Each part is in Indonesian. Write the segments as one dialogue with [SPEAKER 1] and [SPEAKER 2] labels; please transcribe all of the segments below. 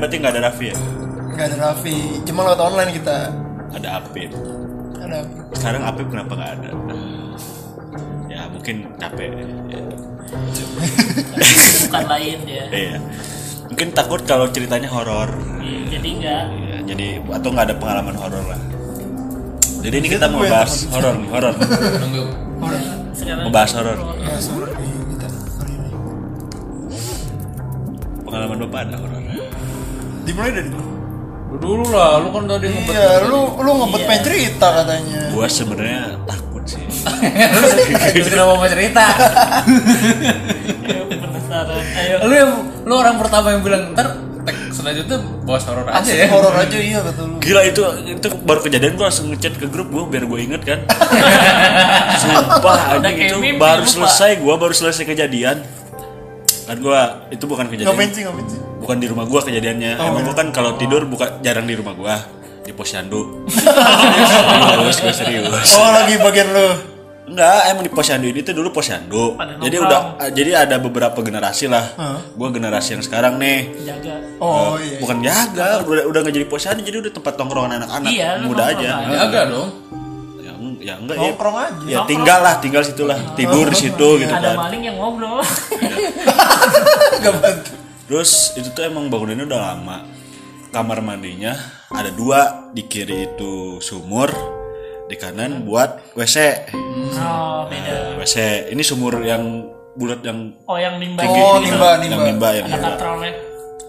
[SPEAKER 1] berarti nggak ada Raffi ya?
[SPEAKER 2] Nggak ada Raffi cuma lewat online kita.
[SPEAKER 1] Ada Apip.
[SPEAKER 2] Ada
[SPEAKER 1] sekarang Apip kenapa nggak ada? Ya mungkin capek. Ya.
[SPEAKER 3] bukan lain ya
[SPEAKER 1] Iya. mungkin takut kalau ceritanya horor.
[SPEAKER 3] Iya, jadi enggak
[SPEAKER 1] Ya, jadi atau nggak ada pengalaman horor lah. Jadi ini kita mau bahas horor nih horor.
[SPEAKER 3] Sekarang
[SPEAKER 1] Ngebahas horor.
[SPEAKER 2] ya kita hari ini.
[SPEAKER 1] Pengalaman bapak ada horor
[SPEAKER 2] dimulai dari dulu
[SPEAKER 4] Lu dulu lah, lu kan tadi ngebet.
[SPEAKER 2] iya lu lu ngebet pengen cerita katanya
[SPEAKER 1] gua sebenarnya takut sih
[SPEAKER 4] Terus kenapa mau cerita?
[SPEAKER 3] Ayo,
[SPEAKER 4] lu yang lu orang pertama yang bilang ntar selanjutnya bahas horor aja
[SPEAKER 2] asli
[SPEAKER 4] ya.
[SPEAKER 2] horor aja iya kata lu
[SPEAKER 1] Gila itu itu baru kejadian gua langsung ngechat ke grup gua biar gua inget kan. Sumpah
[SPEAKER 3] kayak
[SPEAKER 1] itu baru selesai gua baru selesai kejadian. Kan gua itu bukan kejadian.
[SPEAKER 2] ngapain sih ngapain sih
[SPEAKER 1] Bukan di rumah gua kejadiannya.
[SPEAKER 2] Oh,
[SPEAKER 1] Emang
[SPEAKER 2] iya.
[SPEAKER 1] gua kan kalau tidur buka jarang di rumah gua di posyandu. serius, gua serius.
[SPEAKER 2] oh lagi bagian lu
[SPEAKER 1] Enggak, emang di posyandu ini tuh dulu posyandu.
[SPEAKER 3] Pada
[SPEAKER 1] Jadi udah jadi ada beberapa generasi lah.
[SPEAKER 2] Hah?
[SPEAKER 1] Gua generasi yang sekarang nih.
[SPEAKER 3] jaga
[SPEAKER 2] oh iya
[SPEAKER 1] Bukan jaga, udah udah nggak jadi posyandu, jadi udah tempat tongkrongan anak-anak
[SPEAKER 3] Iya, lu
[SPEAKER 1] muda aja.
[SPEAKER 4] Ya agak dong.
[SPEAKER 1] Ya, eng- ya enggak ya.
[SPEAKER 2] Nongkrong aja.
[SPEAKER 1] Ya tinggal lah tinggal situ lah. Tidur di situ gitu
[SPEAKER 3] ada
[SPEAKER 1] kan.
[SPEAKER 3] maling yang ngobrol.
[SPEAKER 2] Bantu.
[SPEAKER 1] Terus itu tuh emang bangunannya udah lama. Kamar mandinya ada dua. Di kiri itu sumur di kanan buat wc
[SPEAKER 3] oh beda.
[SPEAKER 1] Nah, wc ini sumur yang bulat yang
[SPEAKER 3] oh yang nimba.
[SPEAKER 1] tinggi
[SPEAKER 2] Oh,
[SPEAKER 3] gitu.
[SPEAKER 2] nimba,
[SPEAKER 1] yang
[SPEAKER 2] nimba.
[SPEAKER 1] nimba yang
[SPEAKER 3] ada
[SPEAKER 1] nimba.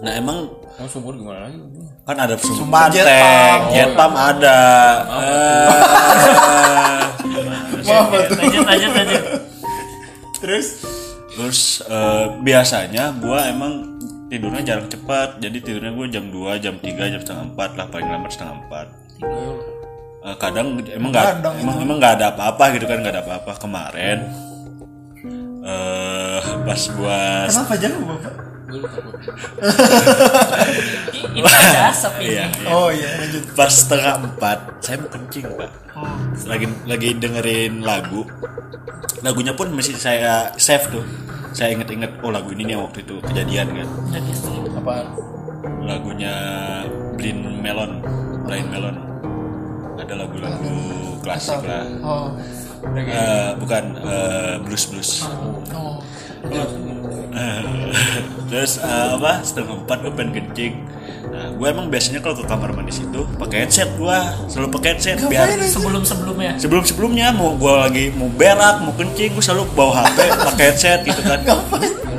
[SPEAKER 1] Nah emang
[SPEAKER 4] Kamu sumur gimana lagi?
[SPEAKER 1] kan ada sumur.
[SPEAKER 2] Sumur jet
[SPEAKER 1] pantek
[SPEAKER 2] pump.
[SPEAKER 1] jet pump ada Eh,
[SPEAKER 2] maaf tuh
[SPEAKER 3] lanjut lanjut lanjut
[SPEAKER 2] terus?
[SPEAKER 1] Terus eh, biasanya gua emang tidurnya jarang cepat. Jadi tidurnya gue jam 2, jam 3, jam setengah 4 lah. Paling lambat setengah 4. Eh, kadang emang nggak emang emang nggak ada apa-apa gitu kan nggak ada apa-apa. Kemarin. Eh pas gua
[SPEAKER 2] kenapa jauh bapak
[SPEAKER 3] Ini ada asap ini.
[SPEAKER 1] Iya,
[SPEAKER 2] oh iya lanjut.
[SPEAKER 1] Pas setengah 4 saya mau kencing pak. Lagi lagi dengerin lagu. Lagunya pun masih saya save tuh. Saya inget-inget oh lagu ini nih waktu itu kejadian kan.
[SPEAKER 4] Apaan?
[SPEAKER 1] lagunya Blind Melon Blind Melon. Ada lagu-lagu klasik lah.
[SPEAKER 2] Oh.
[SPEAKER 1] Eh, bukan eh, blues blues
[SPEAKER 2] oh
[SPEAKER 1] terus eh, apa setengah empat gue pengen kencing. Nah gue emang biasanya kalau ke kamar mandi situ pakai headset gue selalu pakai headset biar
[SPEAKER 2] Ngapain aja?
[SPEAKER 3] sebelum sebelumnya
[SPEAKER 1] sebelum sebelumnya mau gue lagi mau berak mau kencing gue selalu bawa HP pakai headset gitu kan.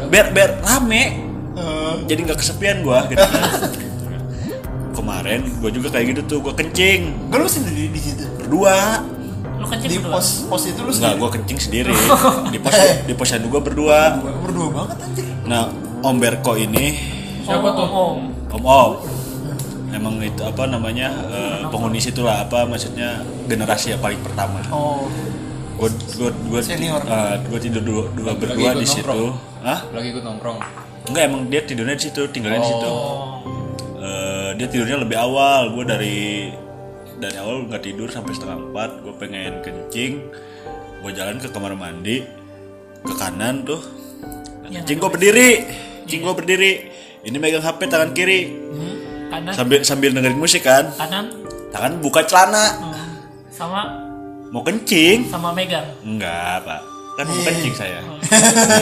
[SPEAKER 1] Biar biar rame.
[SPEAKER 2] Eh,
[SPEAKER 1] jadi nggak kesepian gue gitu kan. Kemarin gue juga kayak gitu tuh gue kencing.
[SPEAKER 2] Gak lu sendiri di situ?
[SPEAKER 1] Berdua
[SPEAKER 3] lu kencing
[SPEAKER 2] di
[SPEAKER 3] berdua?
[SPEAKER 2] pos pos itu lu sendiri?
[SPEAKER 1] gue kencing sendiri. Di pos di posyandu gue berdua.
[SPEAKER 2] Berdua banget anjir
[SPEAKER 1] nah Om Berko ini
[SPEAKER 4] Siapa tuh?
[SPEAKER 3] om
[SPEAKER 1] Om. Om emang itu apa namanya eh, penghuni situ lah apa maksudnya generasi yang paling pertama.
[SPEAKER 2] Oh.
[SPEAKER 1] Gue gue gue
[SPEAKER 2] Senior.
[SPEAKER 1] gue tidur dua, dua
[SPEAKER 4] Lagi
[SPEAKER 1] berdua di situ.
[SPEAKER 4] Nongkrong.
[SPEAKER 1] Hah?
[SPEAKER 4] Lagi ikut nongkrong.
[SPEAKER 1] enggak emang dia tidurnya di situ tinggalnya di situ.
[SPEAKER 3] Oh.
[SPEAKER 1] Eh, dia tidurnya lebih awal. Gue dari dari awal nggak tidur sampai setengah empat gue pengen kencing gue jalan ke kamar mandi ke kanan tuh.
[SPEAKER 3] Yang
[SPEAKER 1] kencing gue berdiri kencing gue berdiri. Ini megang hp tangan kiri.
[SPEAKER 3] Hmm, kanan.
[SPEAKER 1] Sambil sambil dengerin musik kan?
[SPEAKER 3] Kanan.
[SPEAKER 1] Tangan buka celana.
[SPEAKER 3] Hmm, sama
[SPEAKER 1] mau kencing?
[SPEAKER 3] sama megang.
[SPEAKER 1] Enggak pak. Kan mau kencing saya.
[SPEAKER 3] Oh.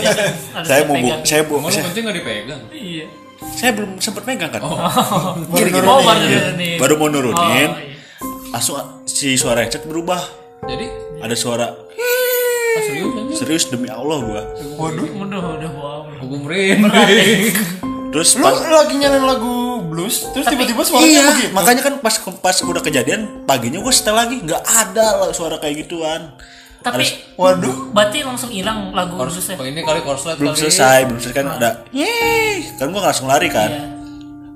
[SPEAKER 3] Iya. Kan,
[SPEAKER 1] saya mau bu saya bu saya,
[SPEAKER 4] kencing gak dipegang?
[SPEAKER 3] iya.
[SPEAKER 1] Saya belum sempat megang kan?
[SPEAKER 2] Baru
[SPEAKER 1] Gini, gini.
[SPEAKER 3] oh
[SPEAKER 2] nurunin.
[SPEAKER 3] baru nurunin.
[SPEAKER 1] baru mau nurunin.
[SPEAKER 3] Oh, iya.
[SPEAKER 1] Langsung si suara headset berubah.
[SPEAKER 4] Jadi,
[SPEAKER 1] ada suara
[SPEAKER 4] ah, serius aja?
[SPEAKER 1] serius demi Allah gua.
[SPEAKER 2] Waduh.
[SPEAKER 3] Udah udah wow
[SPEAKER 4] Aku merinding.
[SPEAKER 1] terus
[SPEAKER 2] lu
[SPEAKER 1] pas
[SPEAKER 2] lagi nyalain lagu blues terus tiba-tiba suaranya
[SPEAKER 1] iya
[SPEAKER 2] begitu?
[SPEAKER 1] makanya kan pas pas udah kejadian paginya gue setel lagi. Nggak ada lah suara kayak gituan.
[SPEAKER 3] Tapi
[SPEAKER 2] waduh.
[SPEAKER 3] berarti langsung hilang lagu
[SPEAKER 4] Kors,
[SPEAKER 3] bluesnya?
[SPEAKER 4] Ini kali korslet
[SPEAKER 1] belum
[SPEAKER 4] kali.
[SPEAKER 1] selesai belum selesai kan ada. Yeay kan gue langsung lari kan?
[SPEAKER 3] Iya.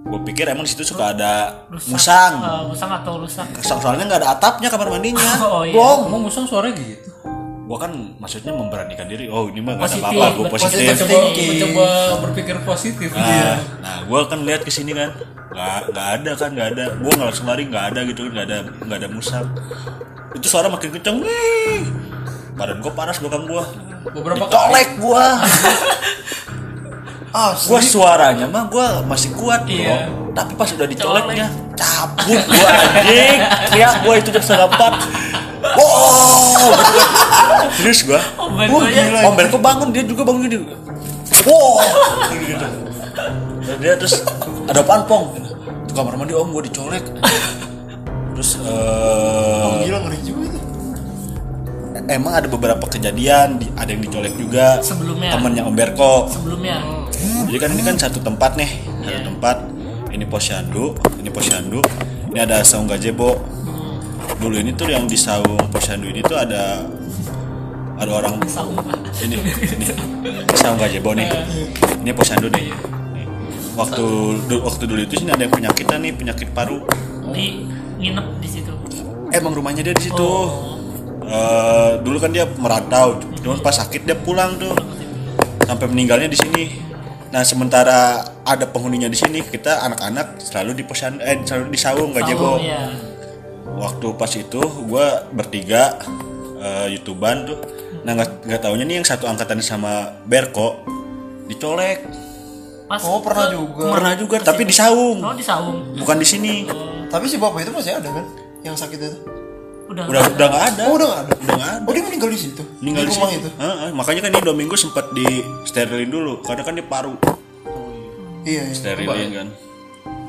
[SPEAKER 1] Gue pikir emang di situ suka ada
[SPEAKER 3] rusak
[SPEAKER 1] musang
[SPEAKER 3] Eh, musang atau rusak
[SPEAKER 1] So- soalnya nggak ada atapnya kamar mandinya
[SPEAKER 3] Oh, iya.
[SPEAKER 1] Blong.
[SPEAKER 4] Emang musang suaranya gitu?
[SPEAKER 1] gue kan maksudnya memberanikan diri oh ini mah nggak ada apa-apa gue positif
[SPEAKER 4] Mencoba, mencoba berpikir positif.
[SPEAKER 1] Nah, nah gue kan lihat ke sini kan, nggak nggak ada kan, nggak ada. Gue nggak langsung lari, nggak ada gitu, nggak ada nggak ada musang. Itu suara makin kenceng, wih. Badan gue panas belakang gue.
[SPEAKER 4] Beberapa kali.
[SPEAKER 1] Colek gue.
[SPEAKER 2] Asli.
[SPEAKER 1] Gua suaranya mah gua masih kuat bro
[SPEAKER 3] Iya.
[SPEAKER 1] Tapi pas udah dicoleknya Cabut gua anjing Teriak gua itu setengah empat Wow. Serius gua
[SPEAKER 3] Om ya?
[SPEAKER 1] gila. Berko bangun Dia juga bangun gini Wow gitu Dan dia terus Ada apaan pong Itu kamar mandi om gua dicolek Terus eh,
[SPEAKER 2] Gila ngeri juga itu.
[SPEAKER 1] Emang ada beberapa kejadian di- Ada yang dicolek juga
[SPEAKER 3] Sebelumnya.
[SPEAKER 1] Temennya Om Berko
[SPEAKER 3] Sebelumnya.
[SPEAKER 1] jadi kan ini kan satu tempat nih, satu tempat. Ini posyandu, ini posyandu. Ini ada saung gazebo. Dulu ini tuh yang di saung posyandu ini tuh ada ada orang
[SPEAKER 3] Saung.
[SPEAKER 1] ini ini saung gazebo nih. Ini posyandu nih. Nih. Waktu du- waktu dulu itu sini ada yang penyakitan nih, penyakit paru.
[SPEAKER 3] Di nginep di situ.
[SPEAKER 1] Emang rumahnya dia di situ.
[SPEAKER 3] Oh.
[SPEAKER 1] Eh, dulu kan dia merantau, cuman pas sakit dia pulang tuh. Sampai meninggalnya di sini. Nah, sementara ada penghuninya di sini, kita anak-anak selalu di posyan eh selalu di saung gazebo.
[SPEAKER 3] Saung, ya.
[SPEAKER 1] Waktu pas itu gua bertiga eh, YouTubean tuh. Nah, nggak nggak taunya nih yang satu angkatan sama Berko dicolek.
[SPEAKER 3] Pas
[SPEAKER 2] Oh, pernah
[SPEAKER 3] ke-
[SPEAKER 2] juga.
[SPEAKER 1] Pernah juga, tapi di saung,
[SPEAKER 3] Oh, di saung.
[SPEAKER 1] bukan di sini.
[SPEAKER 2] Tapi si bapak itu masih ada kan? Yang sakit itu.
[SPEAKER 3] Udah.
[SPEAKER 1] Udah udah nggak ada.
[SPEAKER 2] Oh, udah nggak ada.
[SPEAKER 1] Udah nggak ada.
[SPEAKER 2] Oh, dia meninggal di situ.
[SPEAKER 1] Meninggal
[SPEAKER 2] di
[SPEAKER 1] di
[SPEAKER 2] rumah
[SPEAKER 1] situ.
[SPEAKER 2] itu.
[SPEAKER 1] Heeh, makanya kan ini dua minggu sempat di sterilin dulu karena kan dia paru
[SPEAKER 2] Iya, iya.
[SPEAKER 1] sterilin kan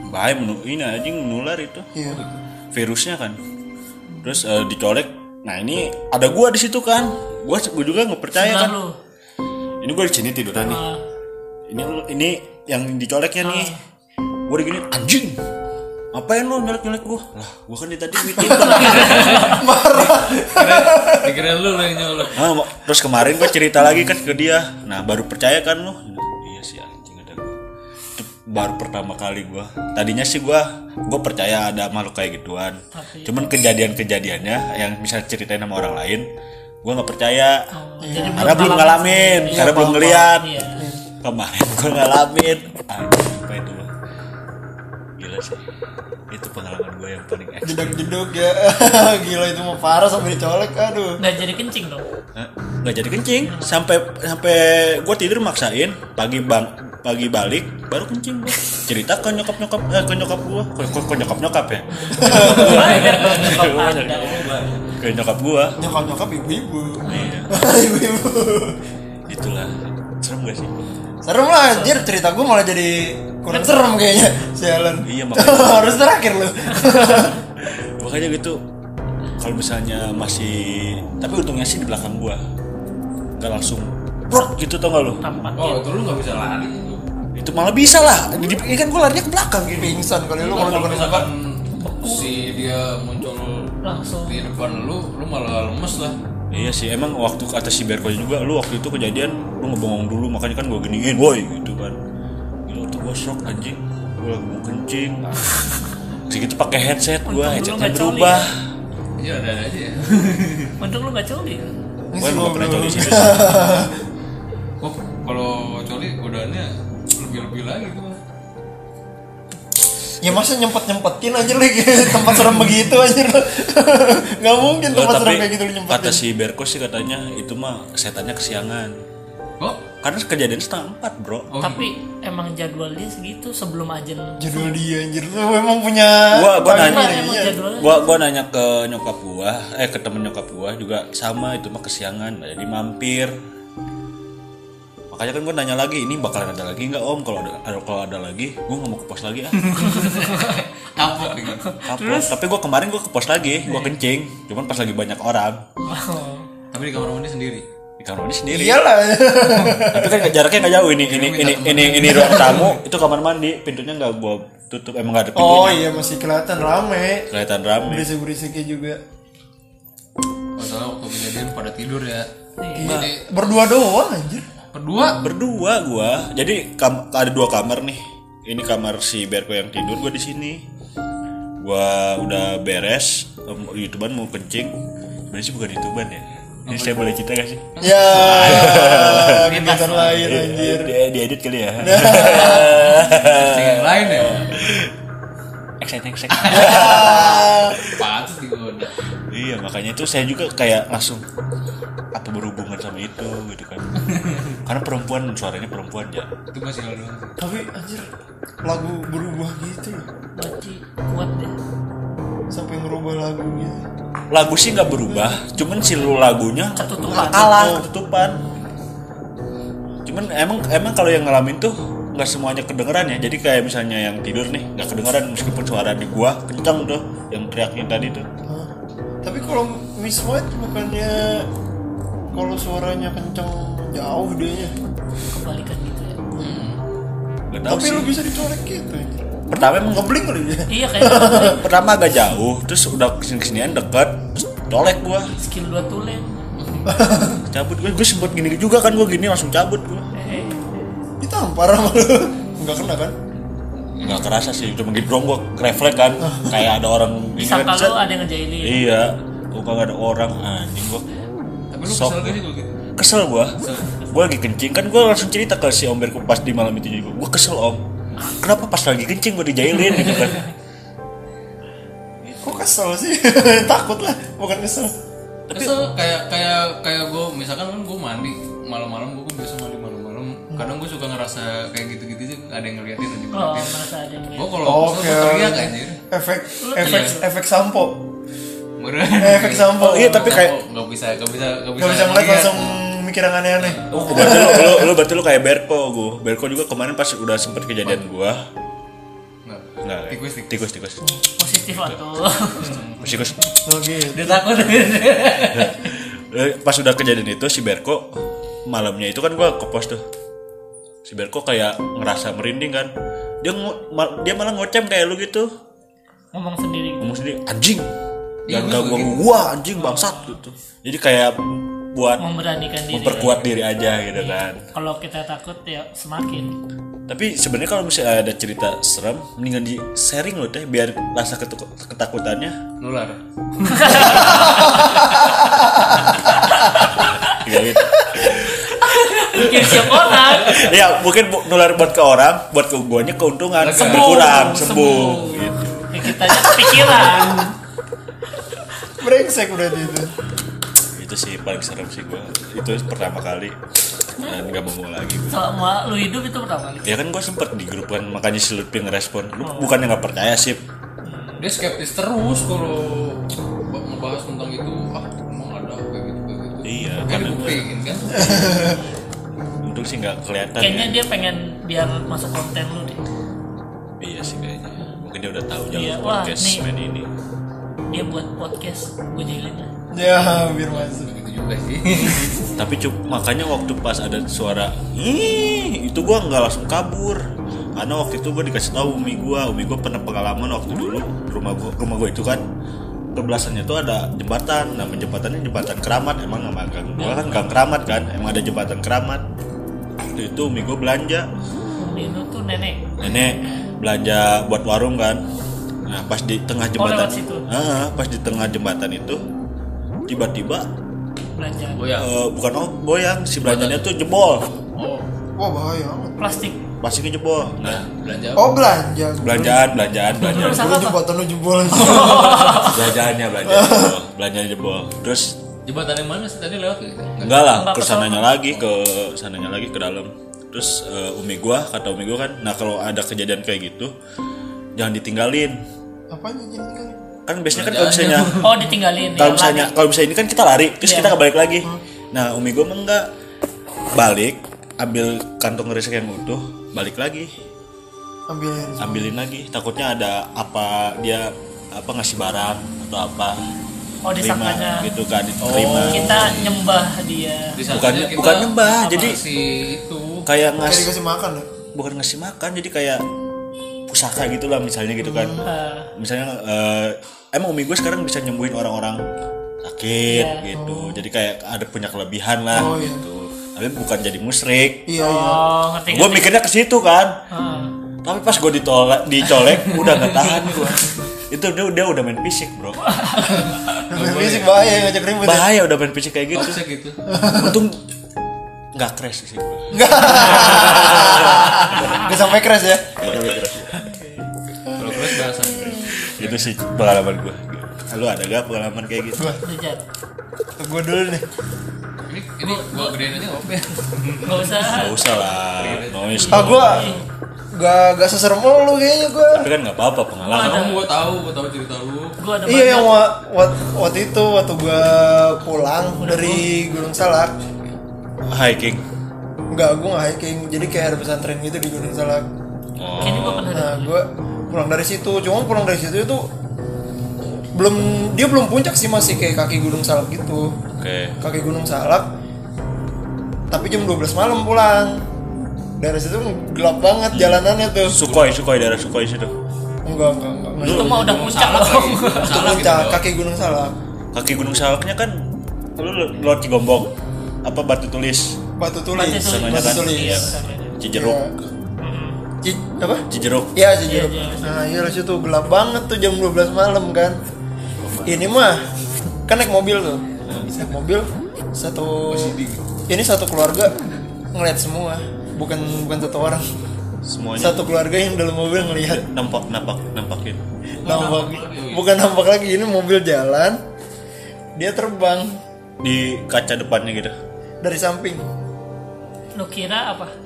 [SPEAKER 1] bahaya menu ini anjing menular itu
[SPEAKER 2] Iya.
[SPEAKER 1] virusnya kan terus eh, dicolek nah ini ada gua di situ kan gua gua juga nggak percaya kan
[SPEAKER 3] lu.
[SPEAKER 1] ini gua di sini tiduran nih
[SPEAKER 3] Ah,
[SPEAKER 1] ini ini yang dicoleknya nih gua digini anjing Apain lu nyolek-nyolek gua? Lah, gua kan di tadi meeting.
[SPEAKER 4] Dikira lu lah yang nyolok.
[SPEAKER 1] Ah, ma- terus kemarin gue cerita lagi kan ke dia. Nah, baru percaya kan lu? Iya sih anjing ada gue. Itu baru pertama kali gue. Tadinya sih gue gue percaya ada makhluk kayak gituan.
[SPEAKER 3] Tapi-
[SPEAKER 1] Cuman kejadian-kejadiannya yang bisa ceritain sama orang lain, gue nggak percaya.
[SPEAKER 3] oh, jadi
[SPEAKER 1] Karena belum ngalamin, karena belum ngeliat.
[SPEAKER 3] Iya.
[SPEAKER 1] Kemarin gue ngalamin. Anjing? Gila sih. Itu pengalaman gue yang paling ekstrim.
[SPEAKER 2] Jeduk-jeduk ya. Gila itu mau parah sampai dicolek. Aduh.
[SPEAKER 3] Nggak jadi kencing dong.
[SPEAKER 1] Hah? nggak jadi kencing sampai sampai gue tidur maksain pagi bang pagi balik baru kencing gue cerita ke nyokap nyokap eh, ke nyokap gue ke, ke, ke nyokap nyokap ya ke nyokap gue
[SPEAKER 2] Nyokap-nyokap ibu-ibu.
[SPEAKER 1] iya
[SPEAKER 2] ibu-ibu.
[SPEAKER 1] itulah serem gak sih
[SPEAKER 2] Serem lah anjir cerita gue malah jadi kurang serem kayaknya. Sialan.
[SPEAKER 1] Iya, makanya.
[SPEAKER 2] Harus terakhir lu.
[SPEAKER 1] makanya gitu kalau misalnya masih tapi untungnya sih di belakang gue nggak langsung prot gitu tau gak lo
[SPEAKER 3] Tampak.
[SPEAKER 4] Oh, itu lu nggak bisa lari.
[SPEAKER 1] itu malah bisa lah ini kan gue larinya ke belakang gini
[SPEAKER 2] Pingsan kali lu
[SPEAKER 4] Kalau
[SPEAKER 2] kalau depan
[SPEAKER 4] misalkan si dia muncul
[SPEAKER 3] Langsung.
[SPEAKER 4] di depan lu, lu malah lemes lah.
[SPEAKER 1] Iya sih, emang waktu kata si Berko juga, lu waktu itu kejadian, lu ngebongong dulu, makanya kan gue giniin, woi gitu kan. Gila tuh gue shock anjing, gue lagi mau kencing. Segitu pakai headset gue, headsetnya
[SPEAKER 3] nggak
[SPEAKER 1] berubah.
[SPEAKER 4] Iya, ada aja ya.
[SPEAKER 3] Untung lu nggak coli.
[SPEAKER 1] Gue emang gak pernah coli sih.
[SPEAKER 4] Kalau coli godaannya lebih-lebih lagi tuh.
[SPEAKER 2] Ya masa nyempet-nyempetin aja lagi tempat serem begitu aja Gak mungkin
[SPEAKER 1] Loh,
[SPEAKER 2] tempat serem kayak gitu lu
[SPEAKER 1] kata
[SPEAKER 2] nyempetin
[SPEAKER 1] si Berko sih katanya itu mah setannya kesiangan.
[SPEAKER 4] Oh,
[SPEAKER 1] Karena kejadian setengah empat bro.
[SPEAKER 4] oh
[SPEAKER 3] Tapi emang jadwal dia segitu sebelum ajan.
[SPEAKER 2] Jadwal dia anjir Lu emang punya
[SPEAKER 1] Gua- gua nanya.
[SPEAKER 2] Ya?
[SPEAKER 1] Gua gua nanya ke nyokap gua, eh ke temen nyokap gua juga sama itu mah kesiangan, nggak jadi mampir. Makanya kan gua nanya lagi, ini bakalan ada lagi nggak om? Kalau ada, ada- kalau ada lagi, gua nggak mau ke pos lagi ah.
[SPEAKER 4] kapok gitu.
[SPEAKER 1] Kapok. Tapi gua kemarin gua ke pos lagi, gua kencing, cuman pas lagi banyak orang
[SPEAKER 3] Oh.
[SPEAKER 4] Tapi di kamar mandi sendiri.
[SPEAKER 1] di kamar mandi sendiri.
[SPEAKER 2] Iyalah
[SPEAKER 1] Tapi kan jaraknya nggak jauh ini, ini ini ini ini ruang tamu, itu kamar mandi, pintunya nggak gua tutup, emang nggak ada pintunya.
[SPEAKER 2] Oh iya masih kelihatan rame
[SPEAKER 1] Kelihatan rame.
[SPEAKER 2] Berisik-berisiknya juga
[SPEAKER 4] Masalah waktu kejadian pada tidur ya. Jadi
[SPEAKER 2] Berdua doang anjir
[SPEAKER 4] berdua
[SPEAKER 1] Berdua gua. Jadi kam- ada dua kamar nih. Ini kamar si Berko yang tidur, gua di sini. Gua udah beres, em, YouTubean mau kencing. Sebenarnya sih bukan YouTubean ya. Ini saya boleh cerita gak sih?
[SPEAKER 2] Ya Kegiatan lain anjir
[SPEAKER 1] Di, diedit kali ya.
[SPEAKER 4] yang lain ya.
[SPEAKER 1] eksek
[SPEAKER 4] Pantes digoda.
[SPEAKER 1] iya makanya itu saya juga kayak langsung apa berhubungan sama itu gitu kan karena perempuan suaranya perempuan ya
[SPEAKER 4] Itu masih sih.
[SPEAKER 2] Tapi anjir lagu berubah gitu.
[SPEAKER 3] Berarti kuat deh.
[SPEAKER 2] Sampai ngerubah lagu gitu.
[SPEAKER 1] lagu sih nggak berubah cuman si lagunya
[SPEAKER 3] Ketutupan.
[SPEAKER 1] kalah ketutupan cuman emang emang kalau yang ngalamin tuh nggak semuanya kedengeran ya jadi kayak misalnya yang tidur nih nggak kedengeran meskipun suara di gua kencang tuh yang teriaknya tadi tuh
[SPEAKER 2] Hah? Tapi kalau Miss White bukannya kalau suaranya kenceng jauh dia
[SPEAKER 3] Kebalikan gitu ya.
[SPEAKER 1] nggak tahu
[SPEAKER 2] Tapi
[SPEAKER 1] sih
[SPEAKER 2] lu bisa dicolek gitu anjir.
[SPEAKER 1] pertama emang
[SPEAKER 2] Ngebling kali dia.
[SPEAKER 3] Iya kayak
[SPEAKER 1] pertama agak jauh terus udah ke sini kesinian dekat terus tolek gua
[SPEAKER 3] skill dua tulen.
[SPEAKER 1] cabut gue gue sempet gini juga kan gue gini langsung cabut gue
[SPEAKER 3] Eh,
[SPEAKER 2] Ditampar sama lu. Enggak kena kan?
[SPEAKER 1] nggak kerasa sih cuma gidrong gue refleks kan kayak ada orang kan,
[SPEAKER 3] ada yang ngejailin.
[SPEAKER 1] iya gue kagak ada orang anjing gue
[SPEAKER 4] Tapi lu kesel gak sih kalau gitu?
[SPEAKER 1] kesel gue gue lagi kencing kan gue langsung cerita ke si om Berku pas di malam itu juga gue kesel om kenapa pas lagi kencing gue dijailin gitu kan
[SPEAKER 2] Kok kesel sih? Takut lah, bukan kesel.
[SPEAKER 4] Kesel kayak kayak kayak gue misalkan kan gue mandi malam-malam gue kan biasa mandi malam-malam. Kadang gue suka ngerasa kayak gitu-gitu sih ada yang ngeliatin ada yang
[SPEAKER 3] Oh,
[SPEAKER 4] ngeliatin.
[SPEAKER 3] merasa ada yang
[SPEAKER 4] Gue
[SPEAKER 3] lihat.
[SPEAKER 4] kalau
[SPEAKER 2] Oke.
[SPEAKER 4] kesel gue teriak anjir.
[SPEAKER 2] Efek efek efek sampo.
[SPEAKER 4] Murah.
[SPEAKER 2] Efek sampo.
[SPEAKER 1] Oh, iya, tapi kayak-
[SPEAKER 4] nggak bisa nggak bisa nggak bisa.
[SPEAKER 2] Gak bisa ngeliat
[SPEAKER 4] ngeliat.
[SPEAKER 2] langsung mikir yang aneh-aneh.
[SPEAKER 1] oh berarti lu, lu, lu berarti lu kayak Berko gue Berko juga kemarin pas udah sempet kejadian gue
[SPEAKER 4] Nggak.
[SPEAKER 1] nggak
[SPEAKER 4] Tikus, tikus.
[SPEAKER 1] tikus tikus
[SPEAKER 3] Positif atau
[SPEAKER 1] tikus
[SPEAKER 2] Oh gitu.
[SPEAKER 3] dia takut.
[SPEAKER 1] Eh, pas udah kejadian itu si Berko malamnya itu kan gua ke pos tuh si Berko kayak ngerasa merinding kan dia dia malah ngocem kayak lu gitu
[SPEAKER 3] Ngomong sendiri.
[SPEAKER 1] ngomong sendiri anjing
[SPEAKER 4] Iya,
[SPEAKER 1] jangan
[SPEAKER 4] gua
[SPEAKER 1] ganggu
[SPEAKER 4] juga
[SPEAKER 1] ganggu gua anjing bangsat gitu jadi kayak buat
[SPEAKER 3] Memberanikan diri.
[SPEAKER 1] memperkuat diri aja gitu kan
[SPEAKER 3] Kalau kita takut ya semakin.
[SPEAKER 1] tapi sebenarnya kalau misalnya ada cerita serem mendingan di sharing loh teh biar rasa ketakutannya
[SPEAKER 4] Nular.
[SPEAKER 1] ya, gitu.
[SPEAKER 3] Siap orang.
[SPEAKER 1] ya mungkin nular buat ke orang buat ke guanya keuntungan
[SPEAKER 4] Sembuh,
[SPEAKER 1] berkurang sembuh, gitu
[SPEAKER 3] Ya, kita aja kepikiran.
[SPEAKER 2] Brengsek udah itu.
[SPEAKER 1] itu sih paling serem sih gua itu pertama kali dan nggak mau lagi gua.
[SPEAKER 3] Selama lu hidup itu pertama kali.
[SPEAKER 1] ya kan gua sempet di grup kan makanya si Lutfi ngerespon lu bukannya nggak percaya sih
[SPEAKER 4] Dia skeptis terus kalau ba- ngebahas tentang itu. Ah, emang ada kayak gitu kayak gitu.
[SPEAKER 1] iya
[SPEAKER 4] Kan
[SPEAKER 1] karena
[SPEAKER 4] dibuktiin kan.
[SPEAKER 1] untung sih nggak kelihatan
[SPEAKER 3] Kayaknya
[SPEAKER 1] ya.
[SPEAKER 3] dia pengen biar masuk konten lu deh.
[SPEAKER 1] iya sih kayaknya mungkin dia udah tahu
[SPEAKER 3] Iya,
[SPEAKER 1] jalan
[SPEAKER 3] wah,
[SPEAKER 1] podcast
[SPEAKER 3] nih.
[SPEAKER 1] main ini
[SPEAKER 3] Dia buat podcast, gue jahilin lah.
[SPEAKER 2] Ya, biar masuk.
[SPEAKER 4] Gitu juga sih.
[SPEAKER 1] tapi cuk makanya waktu pas ada suara ih itu gua nggak langsung kabur karena waktu itu gua dikasih tahu umi gua umi gua pernah pengalaman waktu dulu rumah gua rumah gua itu kan berbelasannya itu ada jembatan nama jembatannya jembatan keramat emang nama gang gua kan gang keramat kan emang ada jembatan keramat waktu itu umi gua belanja
[SPEAKER 3] lu tuh nenek.
[SPEAKER 1] nenek belanja buat warung kan nah pas di tengah jembatan
[SPEAKER 3] lewat situ.
[SPEAKER 1] Ah, pas di tengah jembatan itu tiba-tiba
[SPEAKER 3] Belanja
[SPEAKER 1] eh, bukan oh goyang si belanjanya tuh jebol
[SPEAKER 4] Oh,
[SPEAKER 2] Wah bahaya amat.
[SPEAKER 3] plastik.
[SPEAKER 1] plastiknya jebol nah
[SPEAKER 4] belanja. apa?
[SPEAKER 2] Oh belanja.
[SPEAKER 1] belanjaan belanjaan belanjaan
[SPEAKER 2] Dulu
[SPEAKER 3] apa?
[SPEAKER 2] jembatan lu jebol.
[SPEAKER 1] belanjaannya belanjaan jebol belanjaan jebol terus
[SPEAKER 4] Jembatan yang mana sih tadi lewat gitu? Enggak.
[SPEAKER 1] lah ke sananya lagi ke sananya lagi ke dalam terus eh, umi gua kata umi gua kan nah kalau ada kejadian kayak gitu jangan ditinggalin
[SPEAKER 2] Apanya jadi kan?
[SPEAKER 1] kan biasanya kan kalau misalnya
[SPEAKER 3] Oh ditinggalin.
[SPEAKER 1] kalau
[SPEAKER 3] ya,
[SPEAKER 1] misalnya
[SPEAKER 3] lari.
[SPEAKER 1] kalau misalnya ini kan kita lari terus
[SPEAKER 3] Iya.
[SPEAKER 1] kita balik lagi nah umi gua mah enggak balik ambil kantong resek yang utuh balik lagi
[SPEAKER 2] Ambilin.
[SPEAKER 1] ambilin lagi takutnya ada apa dia apa ngasih barang atau apa
[SPEAKER 3] Oh disangkanya
[SPEAKER 1] gitu kan diterima
[SPEAKER 3] kita nyembah dia.
[SPEAKER 4] Disangkanya
[SPEAKER 1] Bukan- bukan nyembah, jadi-
[SPEAKER 4] si itu
[SPEAKER 1] kayak ngasih
[SPEAKER 2] makan ya?
[SPEAKER 1] bukan ngasih makan jadi kayak pusaka gitu lah misalnya gitu kan
[SPEAKER 3] Eh,
[SPEAKER 1] misalnya eh, emang umi gue sekarang bisa nyembuhin orang-orang sakit
[SPEAKER 3] Iya.
[SPEAKER 1] gitu jadi kayak ada punya kelebihan lah
[SPEAKER 2] Oh, iya.
[SPEAKER 1] gitu tapi bukan jadi musyrik
[SPEAKER 2] Iya iya.
[SPEAKER 3] oh ngerti
[SPEAKER 1] gue mikirnya ke situ kan
[SPEAKER 3] Ah.
[SPEAKER 1] tapi pas gue ditolak dicolek udah nggak tahan gue itu dia, dia udah main fisik bro
[SPEAKER 2] Main fisik bahaya ngajak ribut ya.
[SPEAKER 1] bahaya udah main fisik kayak gitu
[SPEAKER 4] gitu.
[SPEAKER 1] untung nggak crash sih gue
[SPEAKER 2] Gak sampai crash ya.
[SPEAKER 1] Itu sih pengalaman gue lu ada gak pengalaman kayak gitu?
[SPEAKER 2] Gue dulu nih.
[SPEAKER 4] Ini ini gua gedein aja nggak apa ya?
[SPEAKER 3] Gak usah.
[SPEAKER 1] Gak usah lah. Noise
[SPEAKER 2] ah gue gak gak seserem lu kayaknya gue
[SPEAKER 1] tapi kan nggak apa-apa pengalaman.
[SPEAKER 4] Kamu gua tahu, gua tahu cerita lu.
[SPEAKER 3] Gue ada
[SPEAKER 2] iya yang waktu itu waktu gue pulang dari Gunung Salak.
[SPEAKER 1] Hiking.
[SPEAKER 2] Enggak, gue gak hiking. Jadi kayak ada pesantren gitu di Gunung Salak.
[SPEAKER 3] Kayaknya gue pernah
[SPEAKER 2] Nah, gue pulang dari situ. Cuma pulang dari situ itu belum dia belum puncak sih masih kayak kaki gunung salak gitu.
[SPEAKER 1] Oke.
[SPEAKER 2] Kaki gunung salak. Tapi jam 12 malam pulang. Dari situ gelap banget jalanannya tuh.
[SPEAKER 1] Sukhoi Sukhoi daerah Sukhoi situ.
[SPEAKER 2] Enggak enggak enggak, enggak.
[SPEAKER 3] Itu mah udah puncak loh.
[SPEAKER 2] itu
[SPEAKER 4] gitu.
[SPEAKER 2] puncak kaki gunung salak.
[SPEAKER 1] Kaki gunung salaknya kan lu lewat Cigombong. Apa batu tulis?
[SPEAKER 2] Batu tulis.
[SPEAKER 3] Batu tulis.
[SPEAKER 1] Sananya
[SPEAKER 2] batu
[SPEAKER 1] kan
[SPEAKER 2] tulis.
[SPEAKER 1] Iya. Cijeruk.
[SPEAKER 2] Iya. Ci- apa?
[SPEAKER 1] Cijeruk
[SPEAKER 2] Iya Cijeruk.
[SPEAKER 3] Iya, iya.
[SPEAKER 2] Nah iya di situ gelap banget tuh jam 12 malam kan. Ini mah kan naik mobil tuh. Naik mobil satu ini satu keluarga ngeliat semua. Bukan bukan satu orang.
[SPEAKER 1] Semuanya.
[SPEAKER 2] Satu keluarga yang dalam mobil ngelihat
[SPEAKER 1] nampak nampak nampakin.
[SPEAKER 2] Nampak. Bukan nampak lagi ini mobil jalan. Dia terbang.
[SPEAKER 1] Di kaca depannya gitu.
[SPEAKER 2] Dari samping.
[SPEAKER 3] Lu kira apa?